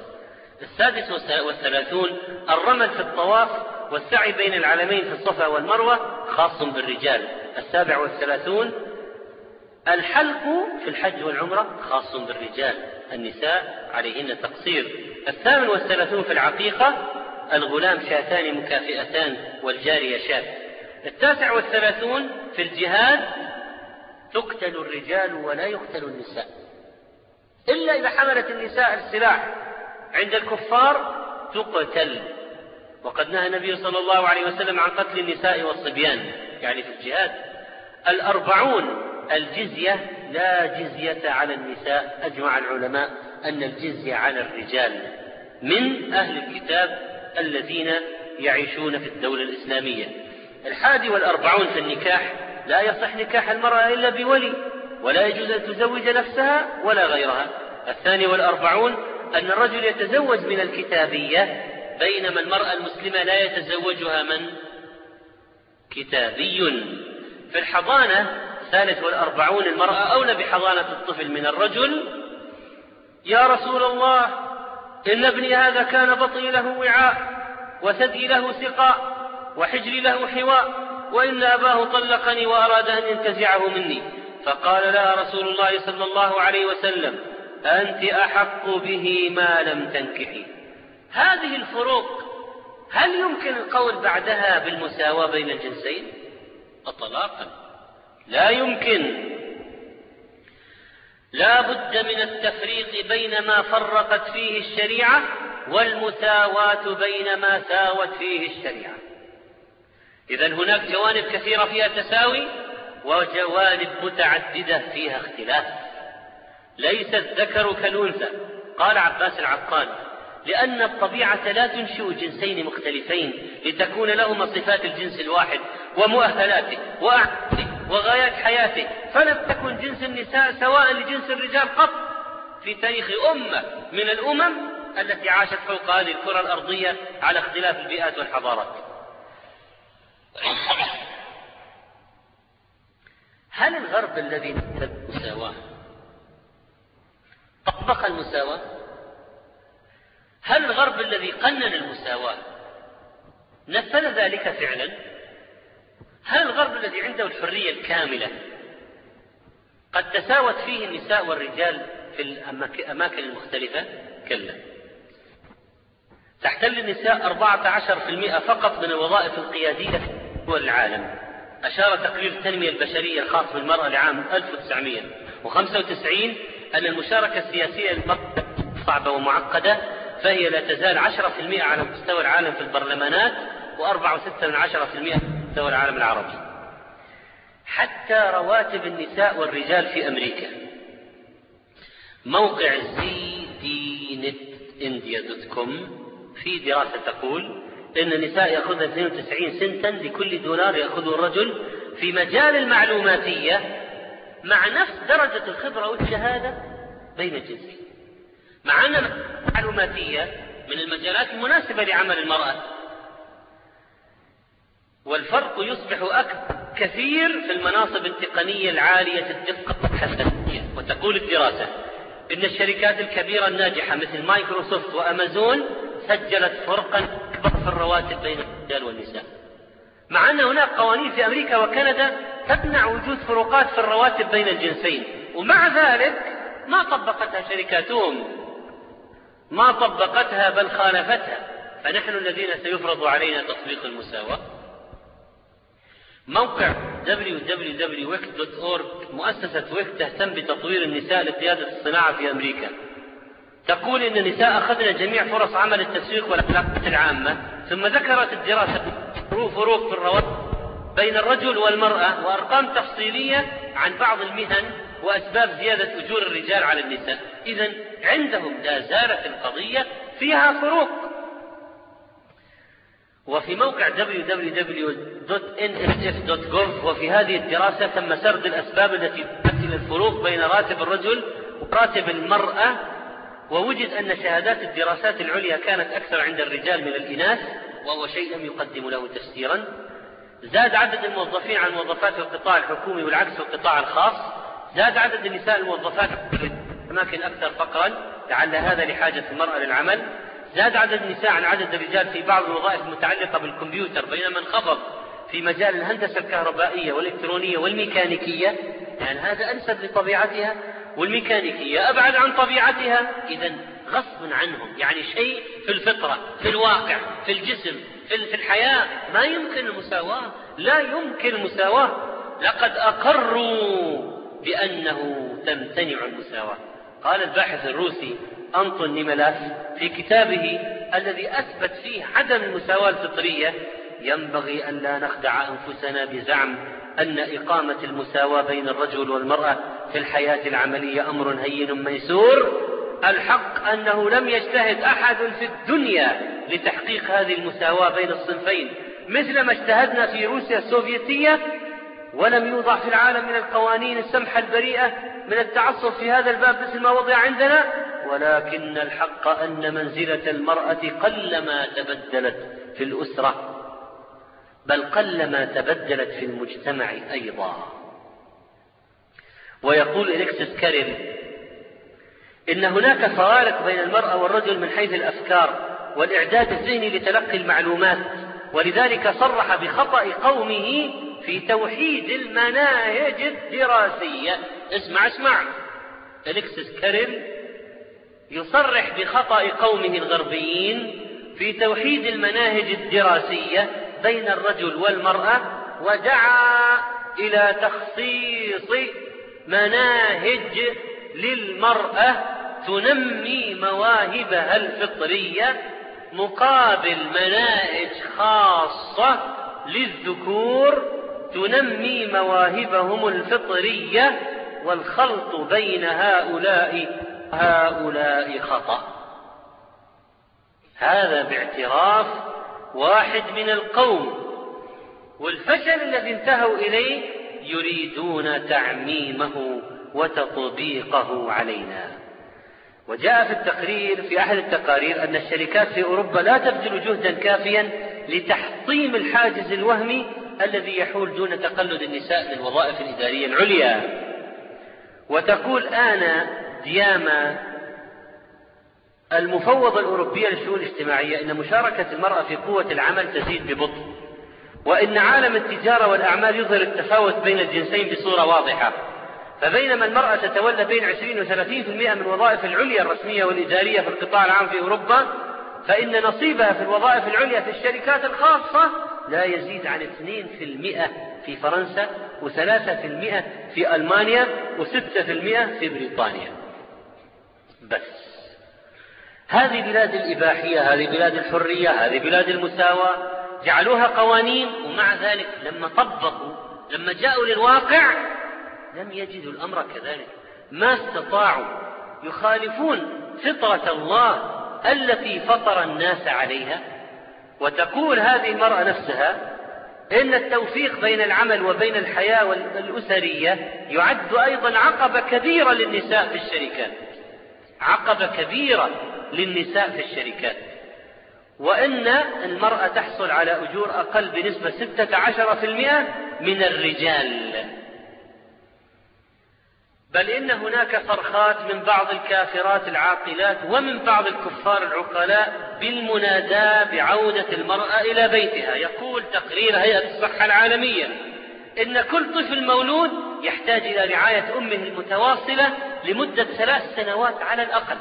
C: السادس والثلاثون الرمل في الطواف والسعي بين العلمين في الصفا والمروة خاص بالرجال. السابع والثلاثون الحلق في الحج والعمرة خاص بالرجال. النساء عليهن تقصير. الثامن والثلاثون في العقيقة الغلام شاتان مكافئتان والجارية شاة التاسع والثلاثون في الجهاد تقتل الرجال ولا يقتل النساء. إلا إذا حملت النساء السلاح عند الكفار تقتل. وقد نهى النبي صلى الله عليه وسلم عن قتل النساء والصبيان يعني في الجهاد. الأربعون الجزية لا جزية على النساء أجمع العلماء أن الجزية على الرجال من أهل الكتاب الذين يعيشون في الدولة الإسلامية. الحادي والأربعون في النكاح لا يصح نكاح المرأة إلا بولي ولا يجوز أن تزوج نفسها ولا غيرها. الثاني والأربعون أن الرجل يتزوج من الكتابية بينما المرأة المسلمة لا يتزوجها من؟ كتابي. في الحضانة الثالث والأربعون المرأة أولى بحضانة الطفل من الرجل. يا رسول الله إن ابني هذا كان بطني له وعاء وثدي له سقاء وحجري له حواء وإن أباه طلقني وأراد أن ينتزعه مني. فقال لها رسول الله صلى الله عليه وسلم أنت أحق به ما لم تنكحي. هذه الفروق هل يمكن القول بعدها بالمساواة بين الجنسين؟ اطلاقا. لا يمكن. لا بد من التفريق بين ما فرقت فيه الشريعة والمساواة بين ما ساوت فيه الشريعة. إذا هناك جوانب كثيرة فيها تساوي وجوانب متعددة فيها اختلاف. ليس الذكر كالأنثى. قال عباس العقاد لأن الطبيعة لا تنشئ جنسين مختلفين لتكون لهما صفات الجنس الواحد ومؤهلاته وأعماله وغايات حياته فلم تكن جنس النساء سواء لجنس الرجال قط. في تاريخ أمة من الأمم التي عاشت فوق هذه الكرة الأرضية على اختلاف البيئات والحضارات. هل الغرب الذي نفذ المساواة طبق المساواة؟ هل الغرب الذي قنن المساواة نفذ ذلك فعلا؟ هل الغرب الذي عنده الحرية الكاملة قد تساوت فيه النساء والرجال في الأماكن المختلفة؟ كلا. تحتل النساء 14% فقط من الوظائف القيادية في دول العالم. أشار تقرير التنمية البشرية الخاص بالمرأة لعام 1995 أن المشاركة السياسية للمرأة صعبة ومعقدة فهي لا تزال 10% على مستوى العالم في البرلمانات و4.6% في مستوى العالم العربي. حتى رواتب النساء والرجال في أمريكا. موقع زي دي نت إنديا دوت كوم في دراسة تقول إن النساء يأخذن 92 سنتا لكل دولار يأخذه الرجل في مجال المعلوماتية مع نفس درجة الخبرة والشهادة بين الجنسين. مع أن المعلوماتية من المجالات المناسبة لعمل المرأة. والفرق يصبح أكبر كثير في المناصب التقنية العالية الدقة والحساسية وتقول الدراسة إن الشركات الكبيرة الناجحة مثل مايكروسوفت وأمازون سجلت فرقا أكبر في الرواتب بين الرجال والنساء. مع أن هناك قوانين في أمريكا وكندا تمنع وجود فروقات في الرواتب بين الجنسين. ومع ذلك ما طبقتها شركاتهم. ما طبقتها بل خالفتها. فنحن الذين سيفرض علينا تطبيق المساواة. موقع www.wix.org مؤسسة ويك تهتم بتطوير النساء لقيادة الصناعة في أمريكا. تقول إن النساء أخذن جميع فرص عمل التسويق والعلاقات العامة ثم ذكرت الدراسة فروق في الرواتب بين الرجل والمرأة وأرقام تفصيلية عن بعض المهن وأسباب زيادة أجور الرجال على النساء. إذا عندهم لا زالت القضية فيها فروق. وفي موقع www.nsf.gov وفي هذه الدراسة تم سرد الأسباب التي تمثل الفروق بين راتب الرجل وراتب المرأة ووجد أن شهادات الدراسات العليا كانت أكثر عند الرجال من الإناث وهو شيء لم يقدم له تفسيرا. زاد عدد الموظفين عن الموظفات في القطاع الحكومي والعكس في القطاع الخاص. زاد عدد النساء الموظفات في أماكن أكثر فقرا لعل هذا لحاجة المرأة للعمل. زاد عدد النساء عن عدد الرجال في بعض الوظائف المتعلقة بالكمبيوتر بينما انخفض في مجال الهندسة الكهربائية والإلكترونية والميكانيكية يعني هذا أنسب لطبيعتها والميكانيكية أبعد عن طبيعتها. إذا غصب عنهم يعني شيء في الفطرة في الواقع في الجسم في الحياة ما يمكن المساواة لا يمكن المساواة لقد أقروا بأنه تمتنع المساواة. قال الباحث الروسي أنطون نيملاس في كتابه الذي أثبت فيه عدم المساواة الفطرية ينبغي أن لا نخدع أنفسنا بزعم أن إقامة المساواة بين الرجل والمرأة في الحياة العملية أمر هين ميسور. الحق أنه لم يجتهد أحد في الدنيا لتحقيق هذه المساواة بين الصنفين مثل ما اجتهدنا في روسيا السوفيتية ولم يوضع في العالم من القوانين السمحة البريئة من التعصب في هذا الباب مثل ما وضع عندنا. ولكن الحق أن منزلة المرأة قلما تبدلت في الأسرة بل قلما تبدلت في المجتمع أيضا. ويقول إليكسيس كاريل إن هناك فوارق بين المرأة والرجل من حيث الأفكار والإعداد الذهني لتلقي المعلومات ولذلك صرح بخطأ قومه في توحيد المناهج الدراسية. اسمع اسمع. إليكسيس كاريل يصرح بخطأ قومه الغربيين في توحيد المناهج الدراسية بين الرجل والمرأة ودعا إلى تخصيص مناهج للمرأة تنمي مواهبها الفطرية مقابل مناهج خاصة للذكور تنمي مواهبهم الفطرية والخلط بين هؤلاء هؤلاء خطأ. هذا باعتراف واحد من القوم والفشل الذي انتهوا إليه يريدون تعميمه وتطبيقه علينا. وجاء في التقرير في أحد التقارير أن الشركات في أوروبا لا تبذل جهدا كافيا لتحطيم الحاجز الوهمي الذي يحول دون تقلد النساء للوظائف الإدارية العليا. وتقول آنا دياما المفوضة الأوروبية للشؤون الاجتماعية إن مشاركة المرأة في قوة العمل تزيد ببطء وإن عالم التجارة والأعمال يظهر التفاوت بين الجنسين بصورة واضحة. فبينما المرأة تتولى بين 20 و 30% من الوظائف العليا الرسمية والإدارية في القطاع العام في أوروبا فإن نصيبها في الوظائف العليا في الشركات الخاصة لا يزيد عن 2% في فرنسا و3% في ألمانيا و6% في بريطانيا. بس. هذه بلاد الإباحية هذه بلاد الحرية هذه بلاد المساواة جعلوها قوانين ومع ذلك لما طبقوا لما جاءوا للواقع لم يجدوا الأمر كذلك. ما استطاعوا. يخالفون فطرة الله التي فطر الناس عليها. وتقول هذه المرأة نفسها إن التوفيق بين العمل وبين الحياة الأسرية يعد أيضا عقبة كبيرة للنساء في الشركات. عقبة كبيرة للنساء في الشركات. وأن المرأة تحصل على أجور أقل بنسبة ستة عشر في المئة من الرجال. بل إن هناك صرخات من بعض الكافرات العاقلات ومن بعض الكفار العقلاء بالمناداة بعودة المرأة إلى بيتها. يقول تقرير هيئة الصحة العالمية إن كل طفل مولود يحتاج إلى رعاية أمه المتواصلة لمدة ثلاث سنوات على الأقل.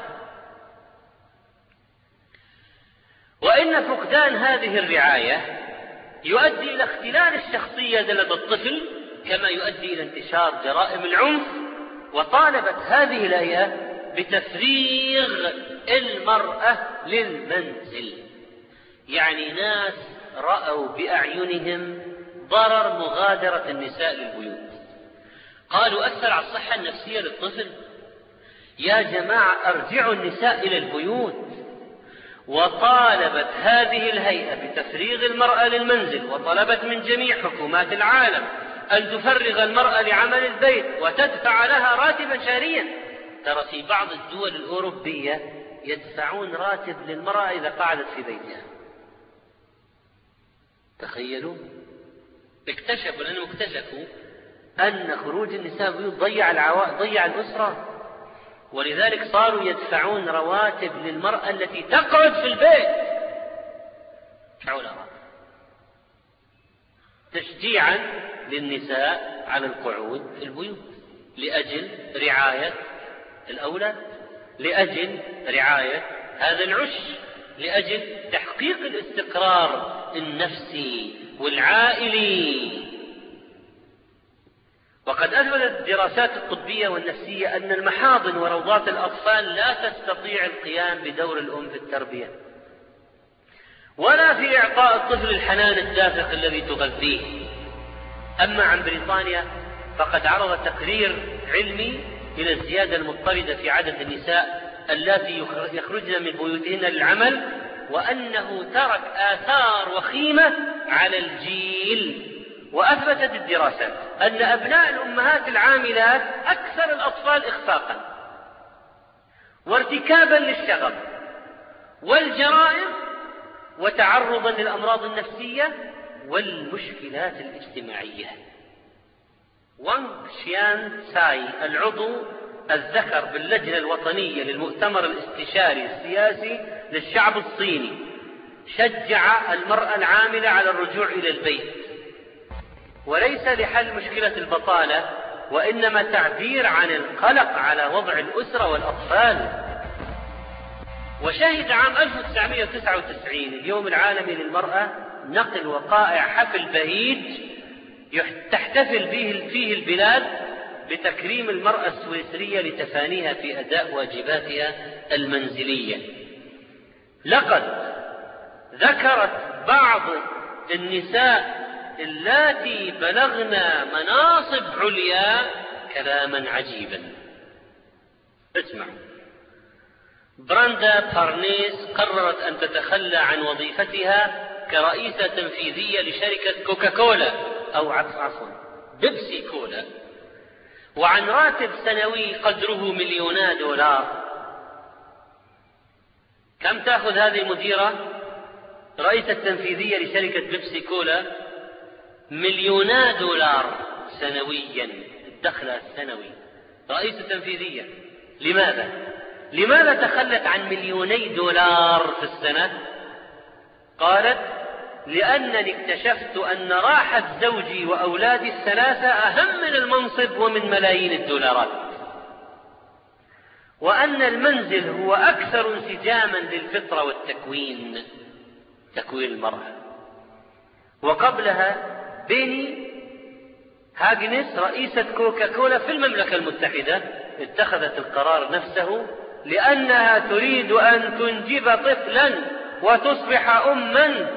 C: وإن فقدان هذه الرعاية يؤدي إلى اختلال الشخصية لدى الطفل كما يؤدي إلى انتشار جرائم العنف وطالبت هذه الهيئة بتفريغ المرأة للمنزل. يعني ناس رأوا بأعينهم ضرر مغادرة النساء للبيوت. قالوا أثر على الصحة النفسية للطفل؟ يا جماعة أرجعوا النساء إلى البيوت. وطالبت هذه الهيئة بتفريغ المرأة للمنزل وطلبت من جميع حكومات العالم أن تفرغ المرأة لعمل البيت وتدفع لها راتبا شهريا. ترى في بعض الدول الأوروبية يدفعون راتب للمرأة إذا قعدت في بيتها. تخيلوا؟ اكتشفوا لأنهم اكتشفوا أن خروج النساء ضيع العوا... ضيع الأسرة. ولذلك صاروا يدفعون رواتب للمرأة التي تقعد في البيت. تشجيعا للنساء على القعود في البيوت لأجل رعاية الأولاد لأجل رعاية هذا العش لأجل تحقيق الاستقرار النفسي والعائلي. وقد أثبتت الدراسات الطبية والنفسية أن المحاضن وروضات الأطفال لا تستطيع القيام بدور الأم في التربية ولا في إعطاء الطفل الحنان الدافق الذي تغذيه. أما عن بريطانيا فقد عرض تقرير علمي إلى الزيادة المضطردة في عدد النساء اللاتي يخرجن من بيوتهن للعمل وأنه ترك آثار وخيمة على الجيل. وأثبتت الدراسات أن أبناء الأمهات العاملات أكثر الأطفال إخفاقا وارتكابا للشغب والجرائم وتعرضا للأمراض النفسية والمشكلات الاجتماعية. وانغ شيان ساي العضو الذكر باللجنة الوطنية للمؤتمر الاستشاري السياسي للشعب الصيني شجع المرأة العاملة على الرجوع إلى البيت. وليس لحل مشكلة البطالة وإنما تعبير عن القلق على وضع الأسرة والأطفال. وشهد عام 1999 اليوم العالمي للمرأة نقل وقائع حفل بهيج تحتفل به فيه البلاد بتكريم المرأة السويسرية لتفانيها في أداء واجباتها المنزلية. لقد ذكرت بعض النساء اللاتي بلغن مناصب عليا كلاما عجيبا. اسمعوا براندا بارنيس قررت أن تتخلى عن وظيفتها كرئيسة تنفيذية لشركة كوكاكولا أو عفوا بيبسي كولا. وعن راتب سنوي قدره مليونا دولار. كم تأخذ هذه المديرة؟ رئيسة تنفيذية لشركة بيبسي كولا مليونا دولار سنويا الدخل السنوي رئيسة تنفيذية لماذا؟ لماذا تخلت عن مليوني دولار في السنة؟ قالت لأنني اكتشفت أن راحة زوجي وأولادي الثلاثة أهم من المنصب ومن ملايين الدولارات وأن المنزل هو أكثر انسجاما للفطرة والتكوين تكوين المرأة وقبلها بيني هاجنس رئيسة كوكا كولا في المملكة المتحدة اتخذت القرار نفسه لأنها تريد أن تنجب طفلا وتصبح أما.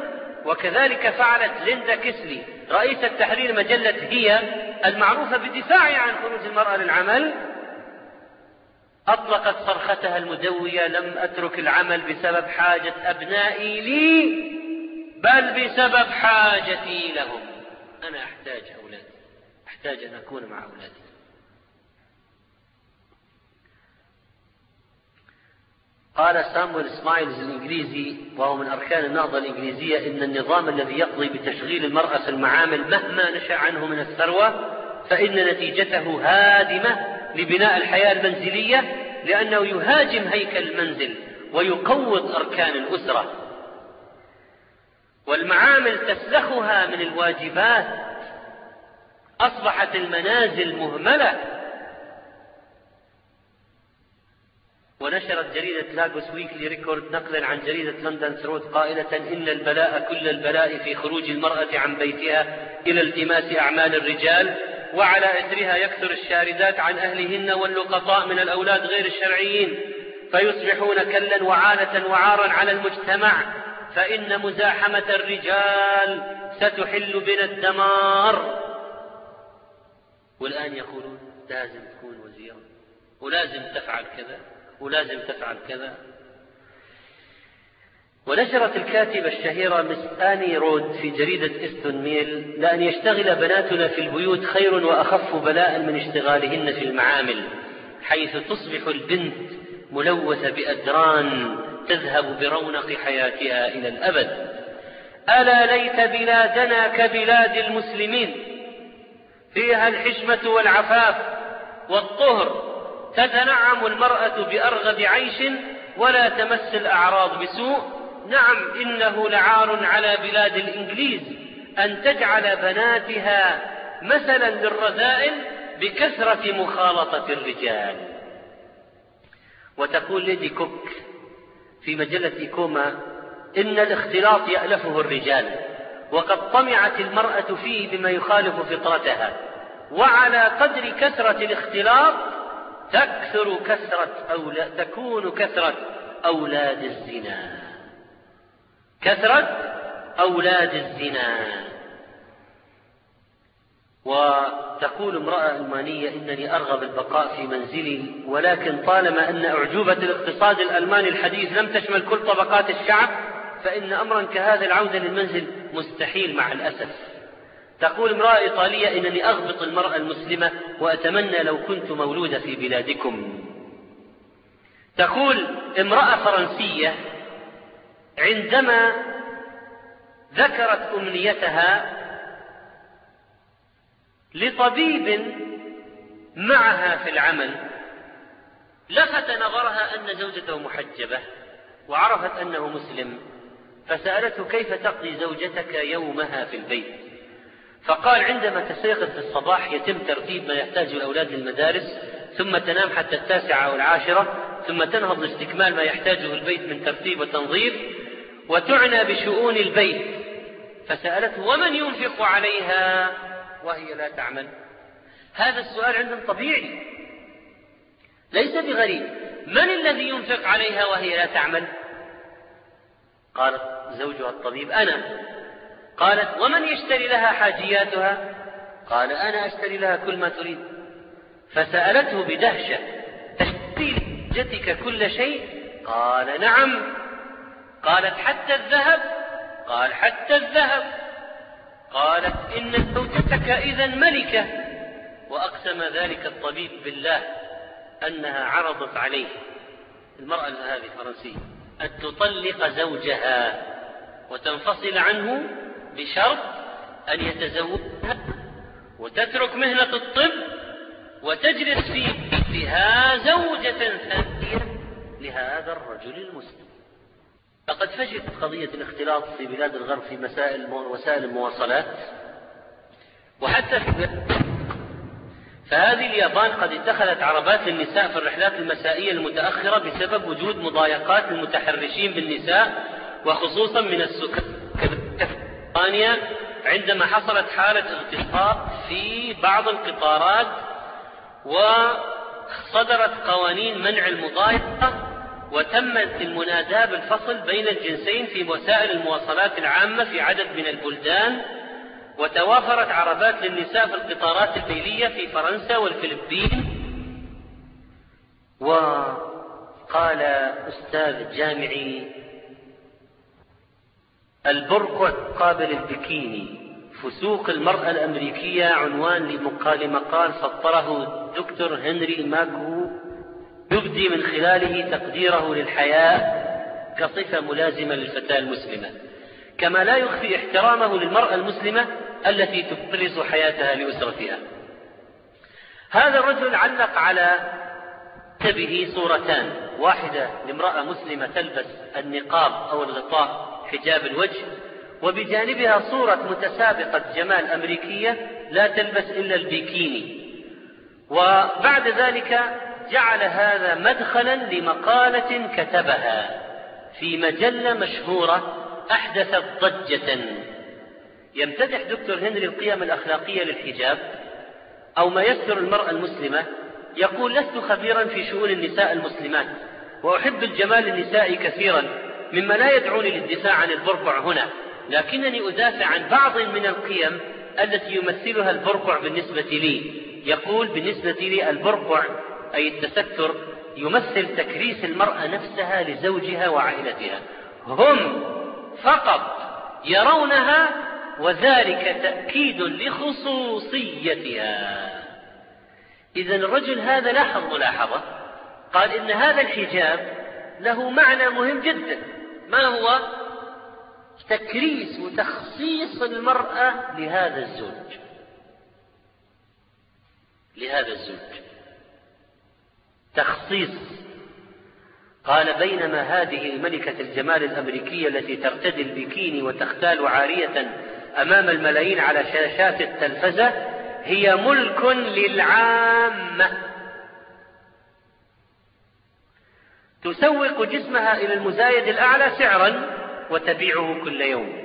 C: وكذلك فعلت ليندا كيسلي رئيسة تحرير مجلة هي المعروفة بدفاعها عن خروج المرأة للعمل. أطلقت صرختها المدوية لم أترك العمل بسبب حاجة أبنائي لي بل بسبب حاجتي لهم. أنا أحتاج أولادي. أحتاج أن أكون مع أولادي. قال سامويل سمايلز الإنجليزي وهو من أركان النهضة الإنجليزية إن النظام الذي يقضي بتشغيل المرأة في المعامل مهما نشأ عنه من الثروة فإن نتيجته هادمة لبناء الحياة المنزلية لأنه يهاجم هيكل المنزل ويقوض أركان الأسرة. والمعامل تسلخها من الواجبات. أصبحت المنازل مهملة. ونشرت جريدة لاغوس ويكلي ريكورد نقلا عن جريدة لندن تروث قائلة إن البلاء كل البلاء في خروج المرأة عن بيتها إلى التماس أعمال الرجال وعلى إثرها يكثر الشاردات عن أهلهن واللقطاء من الأولاد غير الشرعيين فيصبحون كلا وعالة وعارا على المجتمع. فإن مزاحمة الرجال ستحل بنا الدمار. والآن يقولون لازم تكون وزيرا ولازم تفعل كذا ولازم تفعل كذا. ونشرت الكاتبة الشهيرة مس آني رود في جريدة إستون ميل لأن يشتغل بناتنا في البيوت خير وأخف بلاء من اشتغالهن في المعامل حيث تصبح البنت ملوثة بأدران تذهب برونق حياتها إلى الأبد. ألا ليت بلادنا كبلاد المسلمين؟ فيها الحشمة والعفاف والطهر. تتنعم المرأة بأرغد عيش ولا تمس الأعراض بسوء. نعم إنه لعار على بلاد الإنجليز أن تجعل بناتها مثلا للرذائل بكثرة مخالطة الرجال. وتقول ليدي كوك في مجلة كوما إن الاختلاط يألفه الرجال وقد طمعت المرأة فيه بما يخالف فطرتها وعلى قدر كثرة الاختلاط تكثر كثرة أولاد تكون كثرة أولاد الزنا. كثرة أولاد الزنا. وتقول امرأة ألمانية إنني أرغب البقاء في منزلي ولكن طالما أن أعجوبة الاقتصاد الألماني الحديث لم تشمل كل طبقات الشعب فإن أمرا كهذا العودة للمنزل مستحيل مع الأسف. تقول امرأة إيطالية إنني أغبط المرأة المسلمة وأتمنى لو كنت مولودة في بلادكم. تقول امرأة فرنسية عندما ذكرت أمنيتها لطبيب معها في العمل لفت نظرها أن زوجته محجبة وعرفت أنه مسلم فسألته كيف تقضي زوجتك يومها في البيت؟ فقال عندما تستيقظ في الصباح يتم ترتيب ما يحتاجه الأولاد للمدارس ثم تنام حتى التاسعة أو العاشرة ثم تنهض لاستكمال ما يحتاجه البيت من ترتيب وتنظيف وتعنى بشؤون البيت. فسألته ومن ينفق عليها؟ وهي لا تعمل. هذا السؤال عندهم طبيعي. ليس بغريب. من الذي ينفق عليها وهي لا تعمل؟ قالت زوجها الطبيب أنا. قالت ومن يشتري لها حاجياتها؟ قال أنا أشتري لها كل ما تريد. فسألته بدهشة تشتري لزوجتك كل شيء؟ قال نعم. قالت حتى الذهب؟ قال حتى الذهب. قالت إن زوجتك إذا ملكة وأقسم ذلك الطبيب بالله أنها عرضت عليه. المرأة هذه الفرنسية أن تطلق زوجها وتنفصل عنه بشرط أن يتزوجها وتترك مهنة الطب وتجلس في بيتها زوجة ثانية لهذا الرجل المسلم. لقد فشلت قضية الاختلاط في بلاد الغرب في مسائل وسائل المواصلات وحتى في فهذه اليابان قد اتخذت عربات للنساء في الرحلات المسائية المتأخرة بسبب وجود مضايقات للمتحرشين بالنساء وخصوصا من السكان. بريطانيا عندما حصلت حالة اغتصاب في بعض القطارات وصدرت قوانين منع المضايقة وتمت المناداة بالفصل بين الجنسين في وسائل المواصلات العامة في عدد من البلدان وتوافرت عربات للنساء في القطارات الليلية في فرنسا والفلبين. وقال أستاذ جامعي البرقع قابل البكيني فسوق المرأة الأمريكية عنوان لمقال مقال سطره الدكتور هنري ماكو يبدي من خلاله تقديره للحياة كصفة ملازمة للفتاة المسلمة كما لا يخفي احترامه للمرأة المسلمة التي تبرز حياتها لأسرتها. هذا الرجل علق على كتبه صورتان واحدة لامرأة مسلمة تلبس النقاب أو الغطاء حجاب الوجه وبجانبها صورة متسابقة جمال أمريكية لا تلبس إلا البيكيني. وبعد ذلك جعل هذا مدخلا لمقالة كتبها في مجلة مشهورة أحدثت ضجة. يمتدح دكتور هنري القيم الأخلاقية للحجاب أو ما يستر المرأة المسلمة يقول لست خبيرا في شؤون النساء المسلمات وأحب الجمال النسائي كثيرا مما لا يدعوني للدفاع عن البرقع هنا لكنني أدافع عن بعض من القيم التي يمثلها البرقع بالنسبة لي. يقول بالنسبة لي البرقع أي التستر يمثل تكريس المرأة نفسها لزوجها وعائلتها. هم فقط يرونها وذلك تأكيد لخصوصيتها. إذا الرجل هذا لاحظ ملاحظة قال إن هذا الحجاب له معنى مهم جدا. ما هو؟ تكريس وتخصيص المرأة لهذا الزوج. لهذا الزوج. تخصيص. قال بينما هذه الملكة الجمال الأمريكية التي ترتدي البكيني وتختال عارية أمام الملايين على شاشات التلفزة هي ملك للعامة. تسوق جسمها إلى المزايد الأعلى سعرا وتبيعه كل يوم.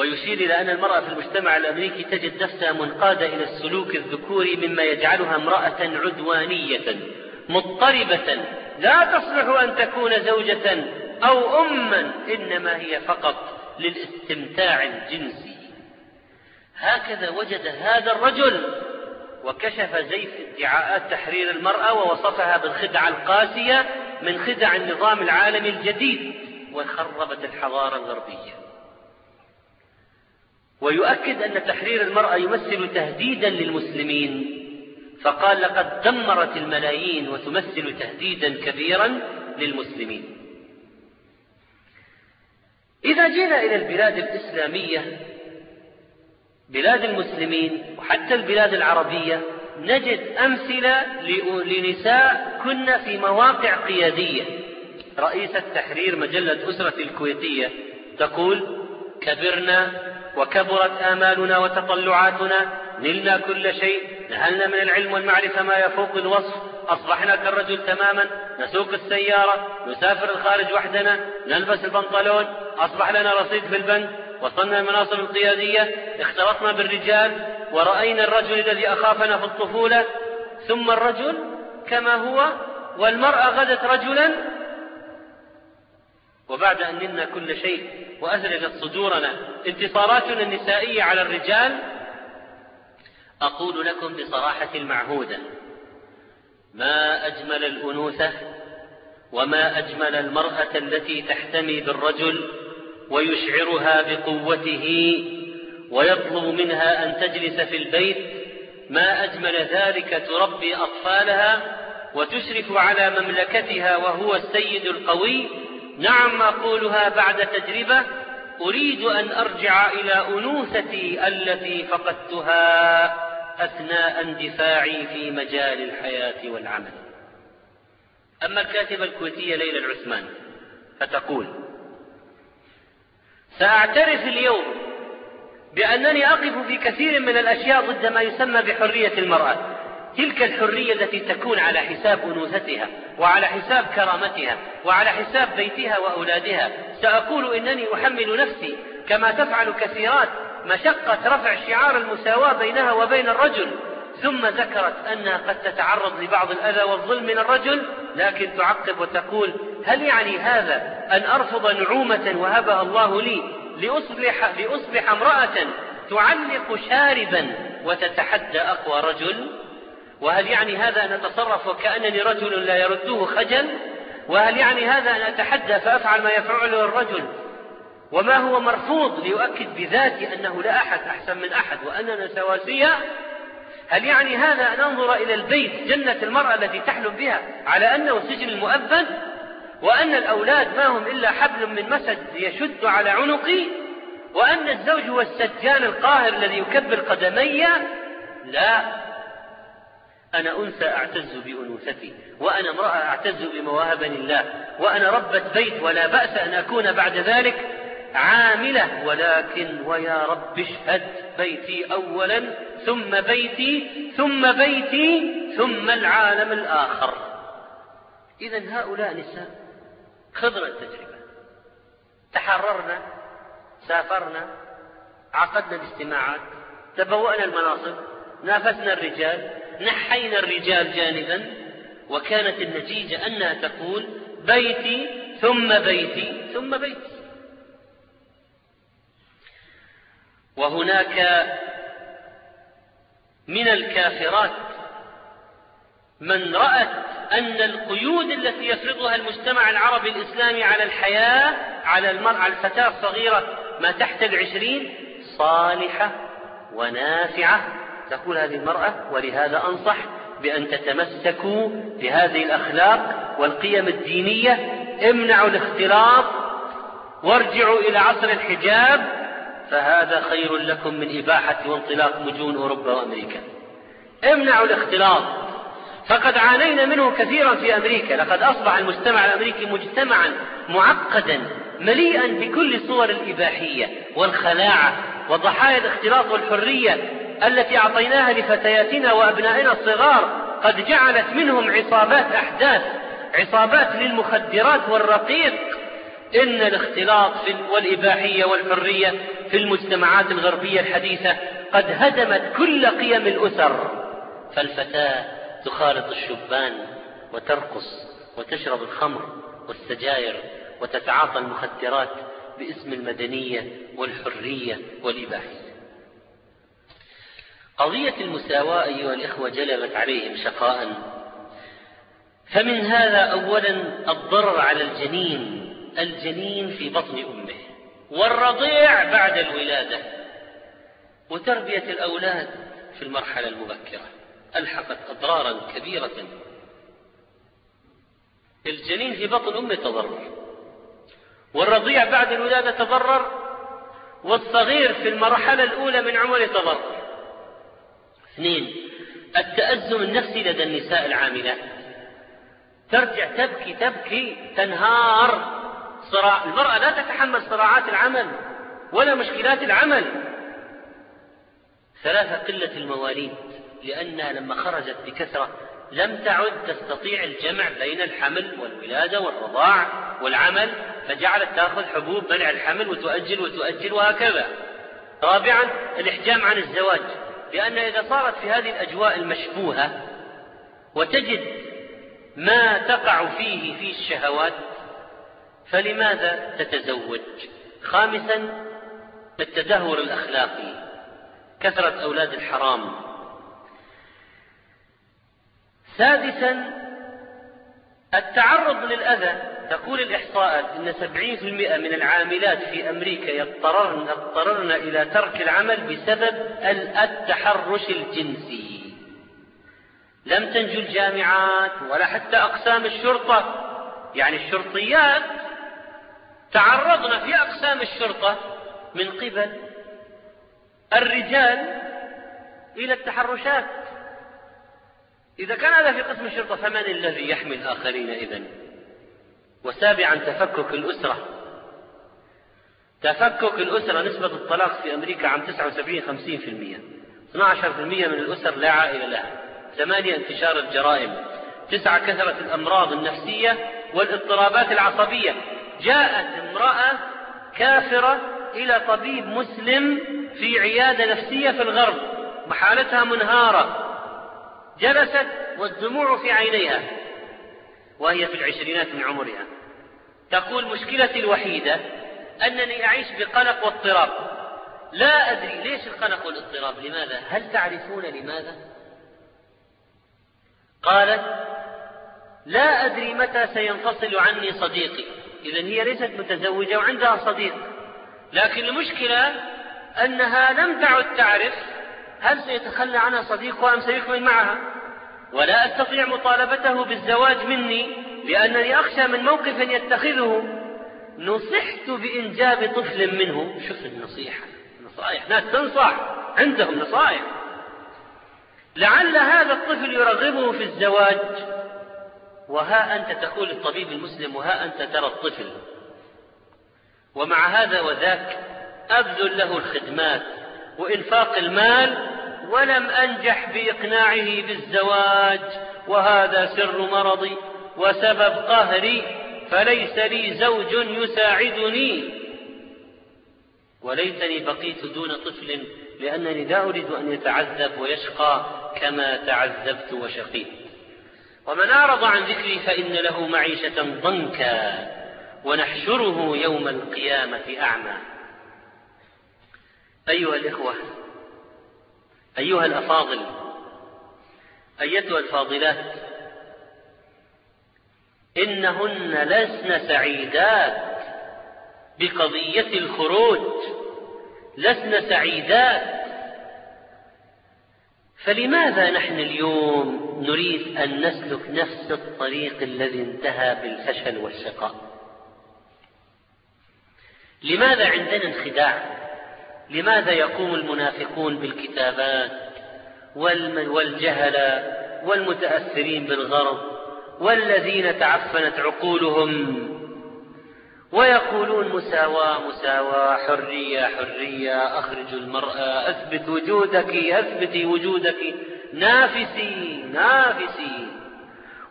C: ويشير إلى أن المرأة في المجتمع الأمريكي تجد نفسها منقادة إلى السلوك الذكوري مما يجعلها امرأة عدوانية مضطربة لا تصلح أن تكون زوجة أو أما إنما هي فقط للاستمتاع الجنسي. هكذا وجد هذا الرجل وكشف زيف ادعاءات تحرير المرأة ووصفها بالخدعة القاسية من خدع النظام العالمي الجديد وخربت الحضارة الغربية. ويؤكد أن تحرير المرأة يمثل تهديدا للمسلمين. فقال لقد دمرت الملايين وتمثل تهديدا كبيرا للمسلمين. إذا جينا إلى البلاد الإسلامية بلاد المسلمين وحتى البلاد العربية نجد أمثلة لنساء كن في مواقع قيادية. رئيسة تحرير مجلة أسرة الكويتية تقول كبرنا وكبرت آمالنا وتطلعاتنا نلنا كل شيء نهلنا من العلم والمعرفة ما يفوق الوصف أصبحنا كالرجل تماما نسوق السيارة نسافر الخارج وحدنا نلبس البنطلون أصبح لنا رصيد في البنك وصلنا المناصب القيادية اختلطنا بالرجال ورأينا الرجل الذي أخافنا في الطفولة ثم الرجل كما هو والمرأة غدت رجلا وبعد أن نلنا كل شيء وأزلجت صدورنا. انتصاراتنا النسائية على الرجال أقول لكم بصراحة المعهودة ما أجمل الأنوثة وما أجمل المرأة التي تحتمي بالرجل ويشعرها بقوته ويطلب منها أن تجلس في البيت ما أجمل ذلك تربي أطفالها وتشرف على مملكتها وهو السيد القوي نعم أقولها بعد تجربة. أريد أن أرجع إلى أنوثتي التي فقدتها أثناء اندفاعي في مجال الحياة والعمل. أما الكاتبة الكويتية ليلى العثمان فتقول سأعترف اليوم بأنني أقف في كثير من الأشياء ضد ما يسمى بحرية المرأة. تلك الحرية التي تكون على حساب أنوثتها وعلى حساب كرامتها وعلى حساب بيتها وأولادها. سأقول إنني أحمل نفسي كما تفعل كثيرات مشقة رفع شعار المساواة بينها وبين الرجل. ثم ذكرت أنها قد تتعرض لبعض الأذى والظلم من الرجل لكن تعقب وتقول هل يعني هذا أن أرفض نعومة وهبها الله لي لأصبح, لأصبح امرأة تعلق شاربا وتتحدى أقوى رجل؟ وهل يعني هذا أن أتصرف وكأنني رجل لا يرده خجل؟ وهل يعني هذا أن أتحدى فأفعل ما يفعله الرجل؟ وما هو مرفوض ليؤكد بذاتي أنه لا أحد أحسن من أحد وأننا سواسية؟ هل يعني هذا أن أنظر إلى البيت جنة المرأة التي تحلم بها على أنه سجن المؤبد وأن الأولاد ما هم إلا حبل من مسد يشد على عنقي؟ وأن الزوج هو السجان القاهر الذي يكبر قدمي؟ لا. أنا أنثى أعتز بأنوثتي وأنا امرأة أعتز بمواهبني الله وأنا ربة بيت ولا بأس أن أكون بعد ذلك عاملة ولكن ويا رب اشهد بيتي أولا ثم بيتي ثم بيتي ثم العالم الآخر. إذا هؤلاء نساء خضر التجربة. تحررنا سافرنا عقدنا الاجتماعات تبوأنا المناصب نافسنا الرجال نحينا الرجال جانبا وكانت النتيجة أنها تقول بيتي ثم بيتي ثم بيتي. وهناك من الكافرات من رأت أن القيود التي يفرضها المجتمع العربي الإسلامي على الحياة على المرأة الفتاة الصغيرة ما تحت العشرين صالحة ونافعة. تقول هذه المرأة ولهذا أنصح بأن تتمسكوا بهذه الأخلاق والقيم الدينية. امنعوا الاختلاط وارجعوا إلى عصر الحجاب فهذا خير لكم من إباحة وانطلاق مجون أوروبا وأمريكا. امنعوا الاختلاط. فقد عانينا منه كثيرا في أمريكا. لقد أصبح المجتمع الأمريكي مجتمعا معقدا مليئا بكل صور الإباحية والخلاعة وضحايا الاختلاط والحرية. التي أعطيناها لفتياتنا وأبنائنا الصغار قد جعلت منهم عصابات أحداث عصابات للمخدرات والرقيق. إن الاختلاط والإباحية والحرية في المجتمعات الغربية الحديثة قد هدمت كل قيم الأسر. فالفتاة تخالط الشبان وترقص وتشرب الخمر والسجاير وتتعاطى المخدرات باسم المدنية والحرية والإباحية. قضية المساواة أيها الإخوة جلبت عليهم شقاء. فمن هذا أولا الضرر على الجنين الجنين في بطن أمه والرضيع بعد الولادة. وتربية الأولاد في المرحلة المبكرة ألحقت أضرارا كبيرة. الجنين في بطن أمه تضرر والرضيع بعد الولادة تضرر والصغير في المرحلة الأولى من عمره تضرر. اثنين التأزم النفسي لدى النساء العاملات ترجع تبكي تبكي تنهار. صراع المرأة لا تتحمل صراعات العمل ولا مشكلات العمل. ثلاثة قلة المواليد لأنها لما خرجت بكثرة لم تعد تستطيع الجمع بين الحمل والولادة والرضاع والعمل فجعلت تأخذ حبوب منع الحمل وتؤجل وتؤجل وهكذا. رابعا الإحجام عن الزواج. لأن إذا صارت في هذه الأجواء المشبوهة وتجد ما تقع فيه في الشهوات فلماذا تتزوج؟ خامسا التدهور الأخلاقي كثرة أولاد الحرام. سادسا التعرض للأذى تقول الإحصاءات أن 70% من العاملات في أمريكا يضطررن, يضطررن إلى ترك العمل بسبب التحرش الجنسي. لم تنجو الجامعات ولا حتى أقسام الشرطة. يعني الشرطيات تعرضن في أقسام الشرطة من قبل الرجال إلى التحرشات. إذا كان هذا في قسم الشرطة فمن الذي يحمي الآخرين إذن وسابعا تفكك الأسرة. تفكك الأسرة نسبة الطلاق في أمريكا عام 79 50% 12% من الأسر لا عائلة لها. ثمانية انتشار الجرائم. تسعة كثرة الأمراض النفسية والاضطرابات العصبية. جاءت امرأة كافرة إلى طبيب مسلم في عيادة نفسية في الغرب. وحالتها منهارة. جلست والدموع في عينيها وهي في العشرينات من عمرها. تقول مشكلتي الوحيدة أنني أعيش بقلق واضطراب. لا أدري ليش القلق والاضطراب لماذا؟ هل تعرفون لماذا؟ قالت لا أدري متى سينفصل عني صديقي. إذا هي ليست متزوجة وعندها صديق. لكن المشكلة أنها لم تعد تعرف هل سيتخلى عنها صديقها أم سيكمل معها. ولا أستطيع مطالبته بالزواج مني لأنني أخشى من موقف يتخذه. نصحت بإنجاب طفل منه. شوف النصيحة. نصائح ناس تنصح. عندهم نصائح لعل هذا الطفل يرغبه في الزواج. وها أنت تقول الطبيب المسلم وها أنت ترى الطفل. ومع هذا وذاك أبذل له الخدمات وإنفاق المال ولم أنجح بإقناعه بالزواج وهذا سر مرضي وسبب قهري فليس لي زوج يساعدني. وليتني بقيت دون طفل لأنني لا أريد أن يتعذب ويشقى كما تعذبت وشقيت. ومن أعرض عن ذكري فإن له معيشة ضنكا ونحشره يوم القيامة أعمى. أيها الإخوة أيها الأفاضل أيتها الفاضلات إنهن لسن سعيدات بقضية الخروج لسن سعيدات. فلماذا نحن اليوم نريد أن نسلك نفس الطريق الذي انتهى بالفشل والشقاء؟ لماذا عندنا انخداع؟ لماذا يقوم المنافقون بالكتابات والجهل والمتأثرين بالغرب والذين تعفنت عقولهم ويقولون مساواة مساواة حرية حرية أخرجوا المرأة أثبت وجودك أثبتي وجودك. نافسي نافسي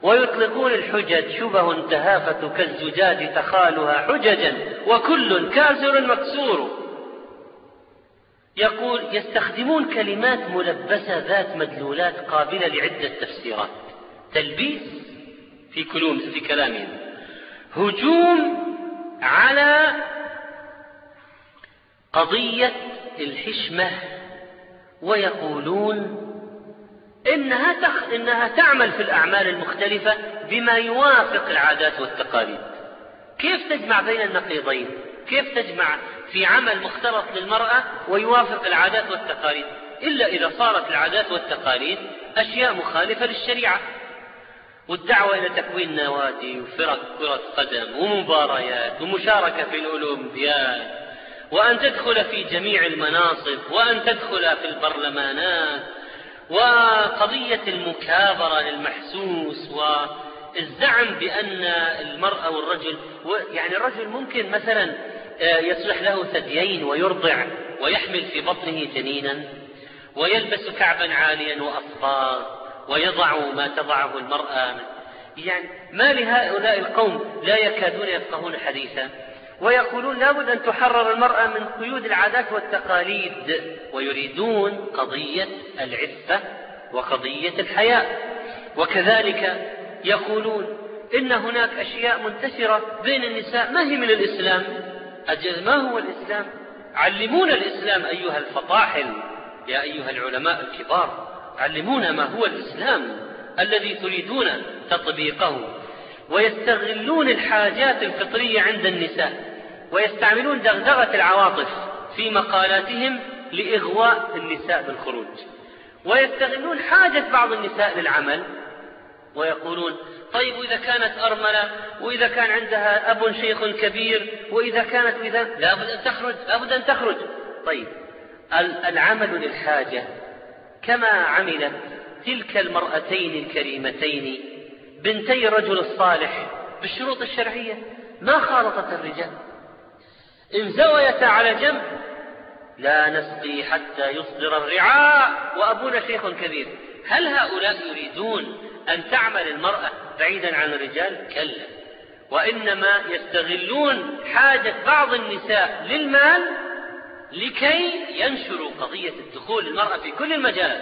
C: ويطلقون الحجج شبه تهافت كالزجاج تخالها حججا وكل كاسر مكسور. يقول يستخدمون كلمات ملبسة ذات مدلولات قابلة لعدة تفسيرات تلبيس في كلوم في كلامهم هجوم على قضية الحشمة ويقولون إنها تخ... إنها تعمل في الأعمال المختلفة بما يوافق العادات والتقاليد. كيف تجمع بين النقيضين؟ كيف تجمع في عمل مختلط للمرأة ويوافق العادات والتقاليد؟ إلا إذا صارت العادات والتقاليد أشياء مخالفة للشريعة. والدعوة إلى تكوين نوادي وفرق كرة قدم ومباريات ومشاركة في الأولمبياد وأن تدخل في جميع المناصب وأن تدخل في البرلمانات وقضية المكابرة للمحسوس والزعم بأن المرأة والرجل يعني الرجل ممكن مثلا يصلح له ثديين ويرضع ويحمل في بطنه جنينا ويلبس كعبا عاليا وأصفار ويضع ما تضعه المرأة. يعني ما لهؤلاء القوم لا يكادون يفقهون حديثا ويقولون لابد أن تحرر المرأة من قيود العادات والتقاليد ويريدون قضية العفة وقضية الحياء. وكذلك يقولون إن هناك أشياء منتشرة بين النساء. ما هي من الإسلام؟ أجل ما هو الإسلام؟ علمونا الإسلام أيها الفطاحل يا أيها العلماء الكبار علمونا ما هو الإسلام الذي تريدون تطبيقه. ويستغلون الحاجات الفطرية عند النساء ويستعملون دغدغة العواطف في مقالاتهم لإغواء النساء بالخروج. ويستغلون حاجة بعض النساء للعمل ويقولون طيب وإذا كانت أرملة وإذا كان عندها أب شيخ كبير وإذا كانت إذا لابد أن تخرج لابد أن تخرج. طيب العمل للحاجة كما عملت تلك المرأتين الكريمتين بنتي الرجل الصالح بالشروط الشرعية. ما خالطت الرجال؟ إن زويتا على جنب لا نسقي حتى يصدر الرعاء. وأبونا شيخ كبير هل هؤلاء يريدون أن تعمل المرأة بعيدا عن الرجال؟ كلا. وإنما يستغلون حاجة بعض النساء للمال لكي ينشروا قضية الدخول المرأة في كل المجالات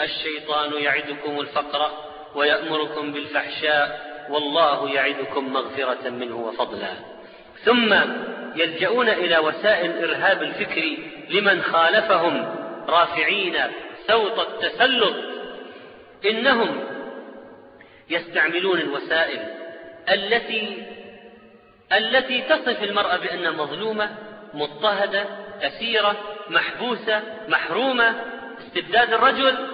C: الشيطان يعدكم الفقر ويأمركم بالفحشاء والله يعدكم مغفرة منه وفضلا. ثم يلجؤون إلى وسائل الإرهاب الفكري لمن خالفهم رافعين صوت التسلط. إنهم يستعملون الوسائل التي التي تصف المرأة بأنها مظلومة مضطهدة أسيرة محبوسة محرومة استبداد الرجل.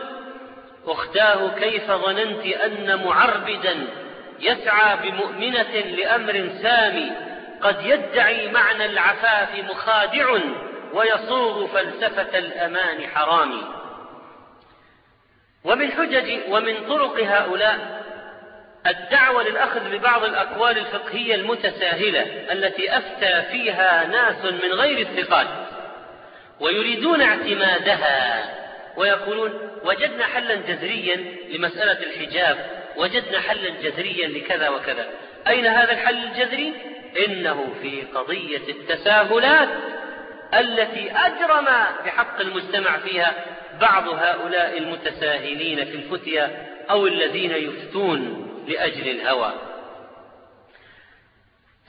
C: أختاه كيف ظننت أن معربدا يسعى بمؤمنة لأمر سامي؟ قد يدعي معنى العفاف مخادع ويصوغ فلسفة الأمان حرامي. ومن حجج ومن طرق هؤلاء الدعوة للأخذ ببعض الأقوال الفقهية المتساهلة التي أفتى فيها ناس من غير الثقات ويريدون اعتمادها ويقولون وجدنا حلا جذريا لمسألة الحجاب وجدنا حلا جذريا لكذا وكذا. أين هذا الحل الجذري؟ إنه في قضية التساهلات التي أجرم بحق المجتمع فيها بعض هؤلاء المتساهلين في الفتيا أو الذين يفتون. لأجل الهوى.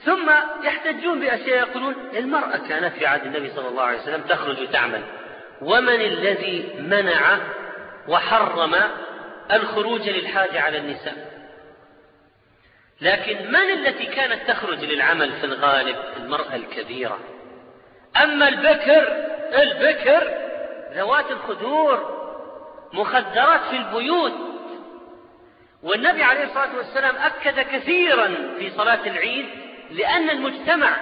C: ثم يحتجون بأشياء يقولون المرأة كانت في عهد النبي صلى الله عليه وسلم تخرج تعمل ومن الذي منع وحرم الخروج للحاجة على النساء؟ لكن من التي كانت تخرج للعمل في الغالب؟ المرأة الكبيرة. أما البكر البكر ذوات الخدور مخدرات في البيوت. والنبي عليه الصلاة والسلام أكد كثيرا في صلاة العيد لأن المجتمع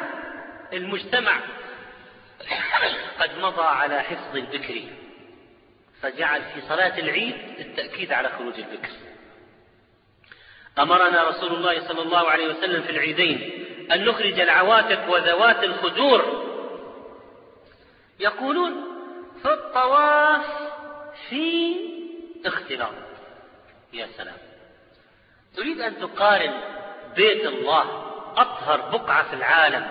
C: المجتمع قد مضى على حفظ البكر فجعل في صلاة العيد التأكيد على خروج البكر. أمرنا رسول الله صلى الله عليه وسلم في العيدين أن نخرج العواتق وذوات الخدور. يقولون في الطواف في اختلاط. يا سلام. تريد أن تقارن بيت الله أطهر بقعة في العالم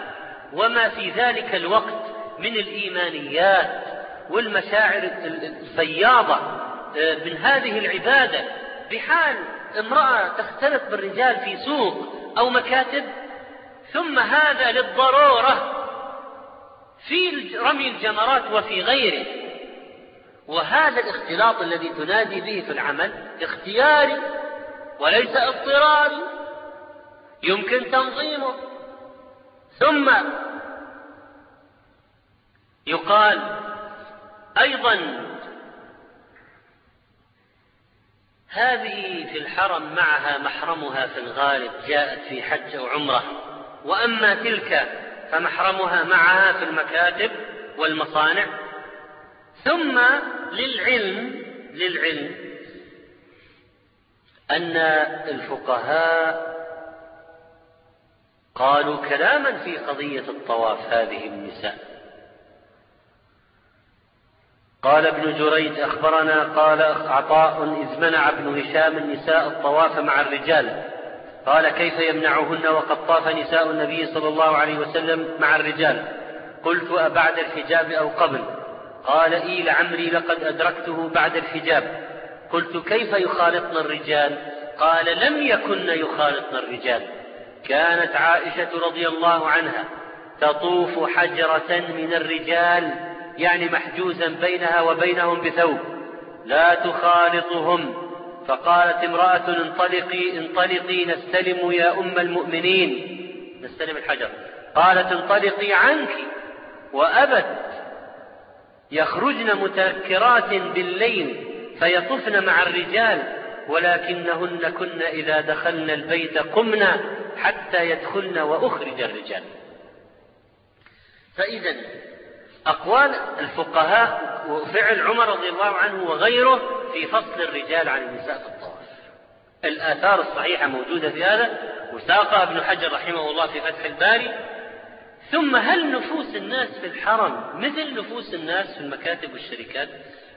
C: وما في ذلك الوقت من الإيمانيات والمشاعر الفياضة آه، من هذه العبادة بحال امرأة تختلط بالرجال في سوق أو مكاتب ثم هذا للضرورة في رمي الجمرات وفي غيره. وهذا الاختلاط الذي تنادي به في العمل اختياري وليس اضطراري يمكن تنظيمه. ثم يقال أيضا هذه في الحرم معها محرمها في الغالب جاءت في حج أو عمرة وأما تلك فمحرمها معها في المكاتب والمصانع. ثم للعلم للعلم أن الفقهاء قالوا كلاما في قضية الطواف هذه النساء. قال ابن جريج أخبرنا قال عطاء إذ منع ابن هشام النساء الطواف مع الرجال. قال كيف يمنعهن وقد طاف نساء النبي صلى الله عليه وسلم مع الرجال؟ قلت أبعد الحجاب أو قبل؟ قال إي لعمري لقد أدركته بعد الحجاب. قلت كيف يخالطن الرجال؟ قال لم يكن يخالطن الرجال. كانت عائشة رضي الله عنها تطوف حجرة من الرجال يعني محجوزا بينها وبينهم بثوب. لا تخالطهم. فقالت امرأة انطلقي انطلقي نستلم يا أم المؤمنين. نستلم الحجر. قالت انطلقي عنك وأبت. يخرجن متنكرات بالليل. فيطفن مع الرجال ولكنهن كن إذا دخلن البيت قمنا حتى يدخلن وأخرج الرجال. فإذا أقوال الفقهاء وفعل عمر رضي الله عنه وغيره في فصل الرجال عن النساء في الطواف. الآثار الصحيحة موجودة في هذا وساقها ابن حجر رحمه الله في فتح الباري. ثم هل نفوس الناس في الحرم مثل نفوس الناس في المكاتب والشركات؟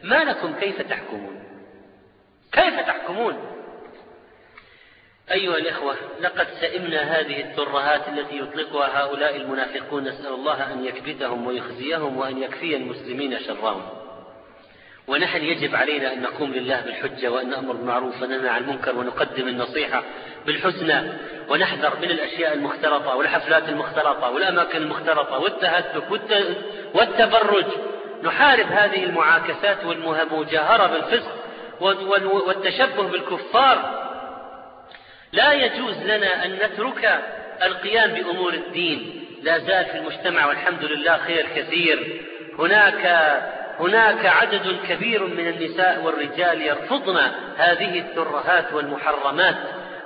C: ما لكم كيف تحكمون؟ كيف تحكمون؟ أيها الإخوة لقد سئمنا هذه الترهات التي يطلقها هؤلاء المنافقون نسأل الله أن يكبتهم ويخزيهم وأن يكفي المسلمين شرهم. ونحن يجب علينا أن نقوم لله بالحجة وأن نأمر بالمعروف وننهى عن المنكر ونقدم النصيحة بالحسنى ونحذر من الأشياء المختلطة والحفلات المختلطة والأماكن المختلطة والتهتك والتبرج. نحارب هذه المعاكسات والمجاهرة بالفسق والتشبه بالكفار. لا يجوز لنا أن نترك القيام بأمور الدين. لا زال في المجتمع والحمد لله خير كثير. هناك هناك عدد كبير من النساء والرجال يرفضن هذه الترهات والمحرمات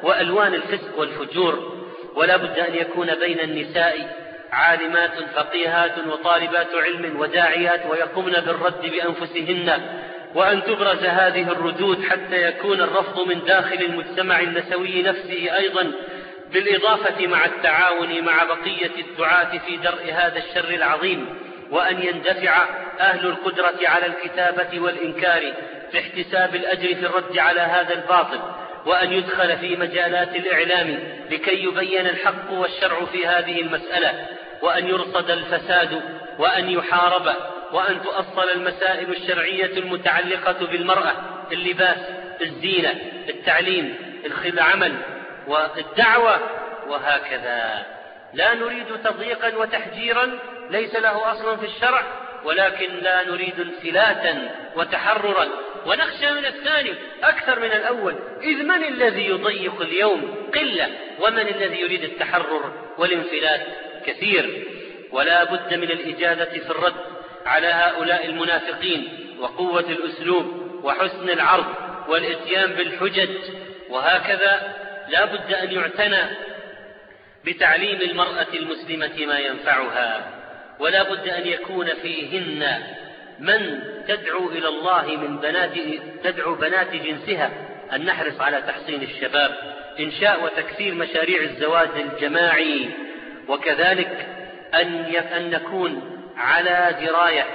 C: وألوان الفسق والفجور. ولا بد أن يكون بين النساء عالمات فقيهات وطالبات علم وداعيات ويقمن بالرد بأنفسهن وأن تبرز هذه الردود حتى يكون الرفض من داخل المجتمع النسوي نفسه أيضا بالإضافة مع التعاون مع بقية الدعاة في درء هذا الشر العظيم وأن يندفع أهل القدرة على الكتابة والإنكار في احتساب الأجر في الرد على هذا الباطل. وأن يدخل في مجالات الإعلام لكي يبين الحق والشرع في هذه المسألة وأن يرصد الفساد وأن يحارب وأن تؤصل المسائل الشرعية المتعلقة بالمرأة اللباس الزينة التعليم العمل والدعوة وهكذا. لا نريد تضييقا وتحجيرا ليس له أصل في الشرع ولكن لا نريد انفلاتا وتحررا. ونخشى من الثاني أكثر من الأول. إذ من الذي يضيق اليوم؟ قلة. ومن الذي يريد التحرر والانفلات؟ كثير. ولا بد من الإجابة في الرد على هؤلاء المنافقين وقوة الأسلوب وحسن العرض والإتيان بالحجج. وهكذا لا بد أن يعتنى بتعليم المرأة المسلمة ما ينفعها. ولا بد أن يكون فيهن من تدعو إلى الله من بنات تدعو بنات جنسها أن نحرص على تحصين الشباب إنشاء وتكثير مشاريع الزواج الجماعي وكذلك أن أن نكون على دراية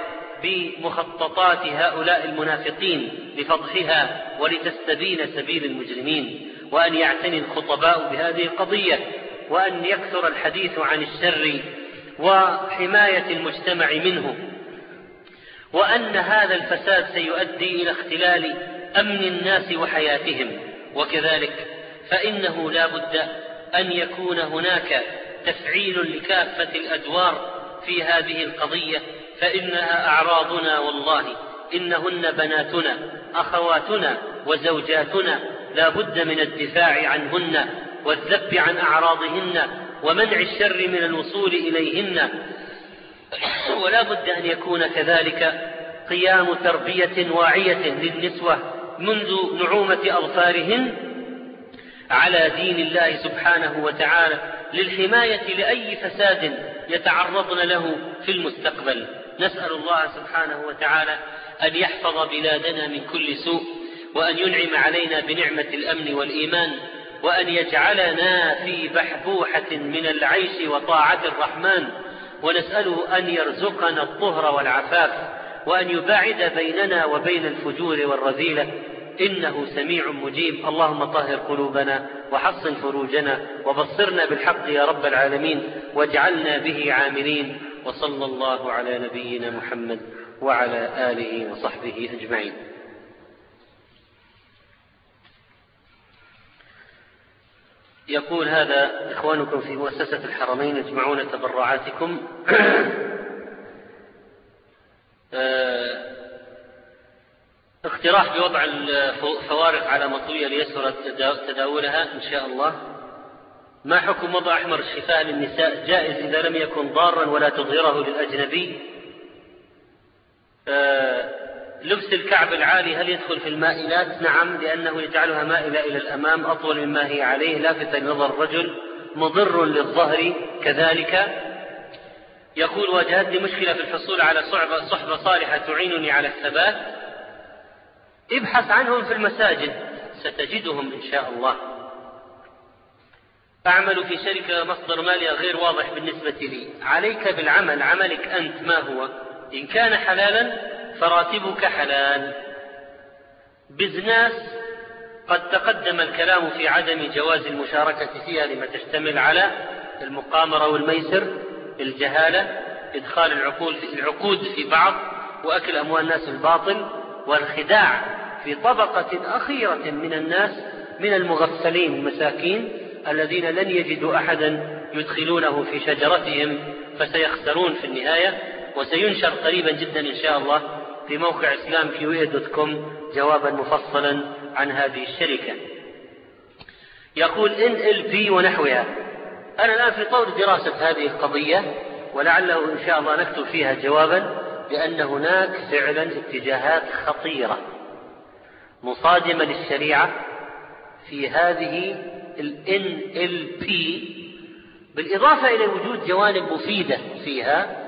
C: بمخططات هؤلاء المنافقين لفضحها ولتستبين سبيل المجرمين وأن يعتني الخطباء بهذه القضية وأن يكثر الحديث عن الشر وحماية المجتمع منه. وأن هذا الفساد سيؤدي إلى اختلال أمن الناس وحياتهم. وكذلك فإنه لا بد أن يكون هناك تفعيل لكافة الأدوار في هذه القضية فإنها أعراضنا والله. إنهن بناتنا أخواتنا وزوجاتنا. لا بد من الدفاع عنهن والذب عن أعراضهن ومنع الشر من الوصول إليهن. ولا بد أن يكون كذلك قيام تربية واعية للنسوة منذ نعومة أظفارهن على دين الله سبحانه وتعالى للحماية لأي فساد يتعرضن له في المستقبل. نسأل الله سبحانه وتعالى أن يحفظ بلادنا من كل سوء وأن ينعم علينا بنعمة الأمن والإيمان وأن يجعلنا في بحبوحة من العيش وطاعة الرحمن ونسأله أن يرزقنا الطهر والعفاف وأن يباعد بيننا وبين الفجور والرذيلة. إنه سميع مجيب. اللهم طهر قلوبنا وحصن فروجنا وبصرنا بالحق يا رب العالمين واجعلنا به عاملين. وصلى الله على نبينا محمد وعلى آله وصحبه أجمعين. يقول هذا إخوانكم في مؤسسة الحرمين يجمعون تبرعاتكم. آه، اقتراح بوضع الفوارق على مطوية ليسهل تداولها إن شاء الله. ما حكم وضع أحمر الشفاء للنساء؟ جائز إذا لم يكن ضارا ولا تظهره للأجنبي. آه لبس الكعب العالي هل يدخل في المائلات نعم لأنه يجعلها مائلة إلى الأمام أطول مما هي عليه لافتا لنظر الرجل مضر للظهر. كذلك يقول واجهتني مشكلة في الحصول على صحبة, صحبة صالحة تعينني على الثبات. ابحث عنهم في المساجد ستجدهم إن شاء الله. أعمل في شركة مصدر مالي غير واضح بالنسبة لي. عليك بالعمل عملك أنت ما هو؟ إن كان حلالا فراتبك حلال. بزناس قد تقدم الكلام في عدم جواز المشاركة فيها لما تشتمل على المقامرة والميسر الجهالة إدخال العقول في العقود في بعض وأكل أموال الناس الباطل والخداع في طبقة أخيرة من الناس من المغفلين المساكين الذين لن يجدوا أحدا يدخلونه في شجرتهم فسيخسرون في النهاية وسينشر قريبا جدا إن شاء الله. في موقع إسلام كيوية دوت كوم جوابا مفصلا عن هذه الشركة. يقول إن إل بي ونحوها أنا الآن في طور دراسة هذه القضية ولعله إن شاء الله نكتب فيها جوابا لأن هناك فعلا اتجاهات خطيرة مصادمة للشريعة في هذه ال NLP بالإضافة إلى وجود جوانب مفيدة فيها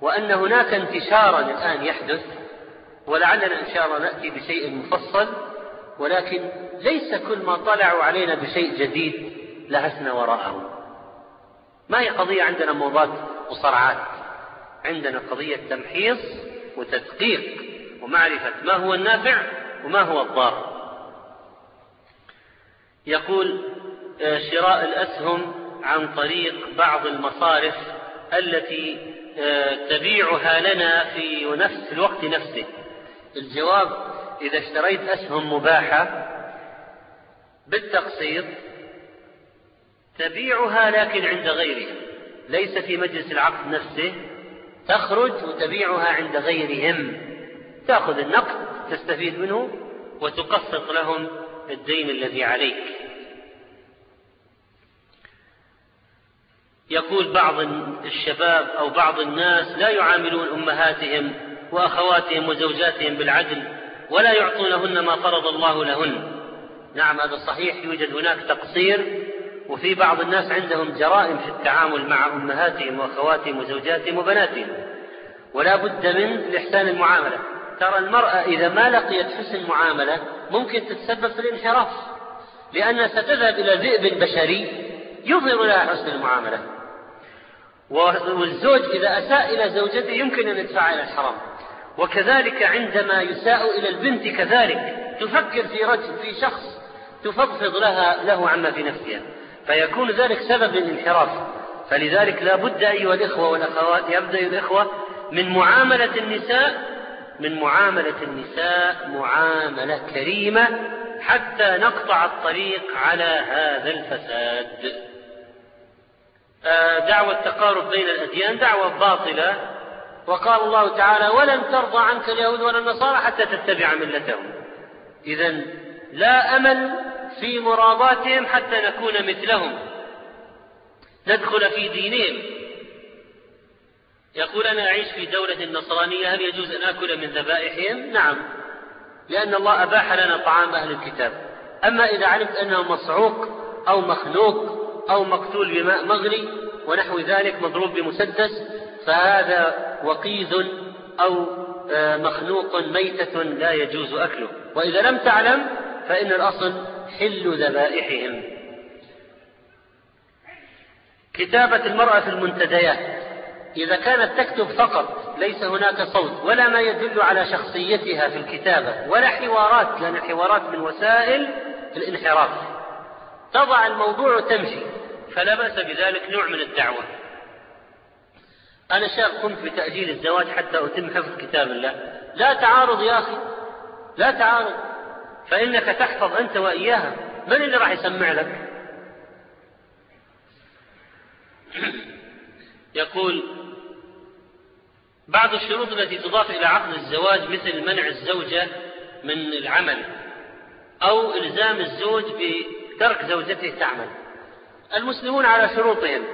C: وأن هناك انتشارا الآن يحدث ولعلنا إن شاء الله نأتي بشيء مفصل ولكن ليس كل ما طلعوا علينا بشيء جديد لهسنا وراءه. ما هي قضية عندنا موضات وصرعات؟ عندنا قضية تمحيص وتدقيق ومعرفة ما هو النافع وما هو الضار. يقول آه، شراء الأسهم عن طريق بعض المصارف التي تبيعها لنا في نفس الوقت نفسه. الجواب إذا اشتريت أسهم مباحة بالتقسيط تبيعها لكن عند غيرها ليس في مجلس العقد نفسه. تخرج وتبيعها عند غيرهم. تأخذ النقد تستفيد منه وتقسط لهم الدين الذي عليك. يقول بعض الشباب أو بعض الناس لا يعاملون أمهاتهم وأخواتهم وزوجاتهم بالعدل ولا يعطونهن ما فرض الله لهن. نعم هذا صحيح يوجد هناك تقصير وفي بعض الناس عندهم جرائم في التعامل مع أمهاتهم وأخواتهم وزوجاتهم وبناتهم. ولا بد من الإحسان المعاملة. ترى المرأة إذا ما لقيت حسن معاملة ممكن تتسبب في الانحراف لأنها ستذهب إلى ذئب بشري يظهر لها حسن المعاملة. والزوج إذا أساء إلى زوجته يمكن أن يدفع إلى الحرام. وكذلك عندما يساء إلى البنت كذلك. تفكر في رجل في شخص تفضفض لها له عما في نفسها. فيكون ذلك سبب للانحراف. فلذلك لا بد أيها الإخوة والأخوات يبدأ الإخوة من معاملة النساء من معاملة النساء معاملة كريمة حتى نقطع الطريق على هذا الفساد. دعوة التقارب بين الأديان دعوة باطلة. وقال الله تعالى ولن ترضى عنك اليهود ولا النصارى حتى تتبع ملتهم. إذا لا أمل في مراباتهم حتى نكون مثلهم. ندخل في دينهم. يقول أنا أعيش في دولة نصرانية هل يجوز أن آكل من ذبائحهم؟ نعم. لأن الله أباح لنا طعام أهل الكتاب. أما إذا علمت أنه مصعوق أو مخنوق أو مقتول بماء مغلي ونحو ذلك مضروب بمسدس فهذا وقيذ أو آه، مخنوق ميتة لا يجوز أكله. وإذا لم تعلم فإن الأصل حل ذبائحهم. كتابة المرأة في المنتديات إذا كانت تكتب فقط ليس هناك صوت ولا ما يدل على شخصيتها في الكتابة ولا حوارات لأن الحوارات من وسائل الانحراف. تضع الموضوع وتمشي فلا بأس بذلك نوع من الدعوة. أنا شاب قمت بتأجيل الزواج حتى أتم حفظ كتاب الله. لا تعارض يا أخي لا تعارض. فإنك تحفظ أنت وإياها. من اللي راح يسمع لك؟ يقول بعض الشروط التي تضاف إلى عقد الزواج مثل منع الزوجة من العمل أو إلزام الزوج بترك زوجته تعمل. المسلمون على شروطهم.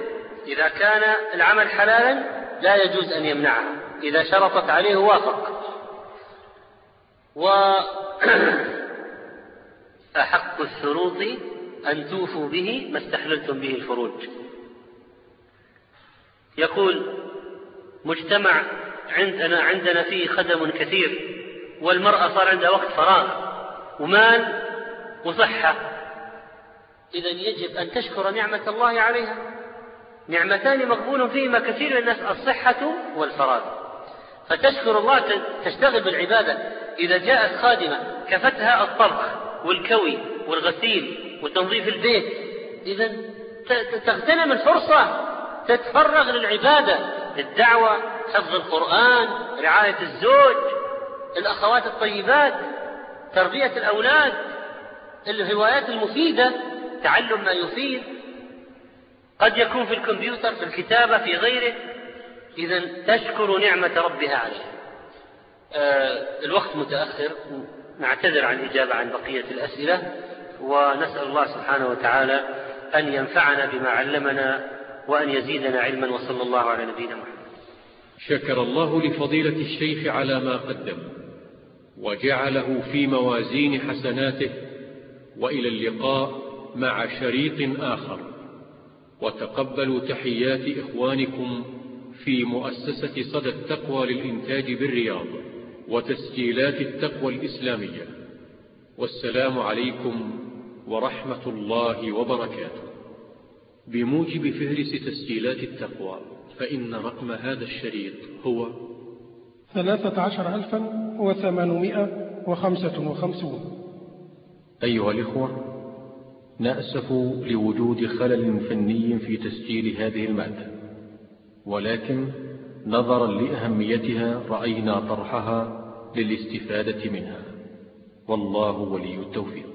C: إذا كان العمل حلالا لا يجوز أن يمنعها إذا شرطت عليه وافق. وأحق الشروط أن توفوا به ما استحللتم به الفروج يقول مجتمع عندنا عندنا فيه خدم كثير والمرأة صار عندها وقت فراغ ومال وصحة. إذا يجب أن تشكر نعمة الله عليها. نعمتان مقبول فيهما كثير من الناس الصحة والفراغ فتشكر الله تشتغل بالعبادة. إذا جاءت خادمة كفتها الطبخ والكوي والغسيل وتنظيف البيت. إذا تغتنم الفرصة تتفرغ للعبادة الدعوة حفظ القرآن رعاية الزوج الأخوات الطيبات تربية الأولاد. الهوايات المفيدة تعلم ما يفيد. قد يكون في الكمبيوتر في الكتابة في غيره. إذا تشكر نعمة ربها عليها آه الوقت متأخر. نعتذر عن الإجابة عن بقية الأسئلة. ونسأل الله سبحانه وتعالى أن ينفعنا بما علمنا وأن يزيدنا علما. وصلى الله على نبينا محمد.
A: شكر الله لفضيلة الشيخ على ما قدم وجعله في موازين حسناته. وإلى اللقاء. مع شريط آخر. وتقبلوا تحيات إخوانكم في مؤسسة صدى التقوى للإنتاج بالرياض وتسجيلات التقوى الإسلامية. والسلام عليكم ورحمة الله وبركاته. بموجب فهرس تسجيلات التقوى فإن رقم هذا الشريط هو
B: ثلاثة عشر ألفا وثمانمائة وخمسة وخمسون.
A: أيها الإخوة نأسف لوجود خلل فني في تسجيل هذه المادة ولكن نظرا لأهميتها رأينا طرحها للاستفادة منها. والله ولي التوفيق.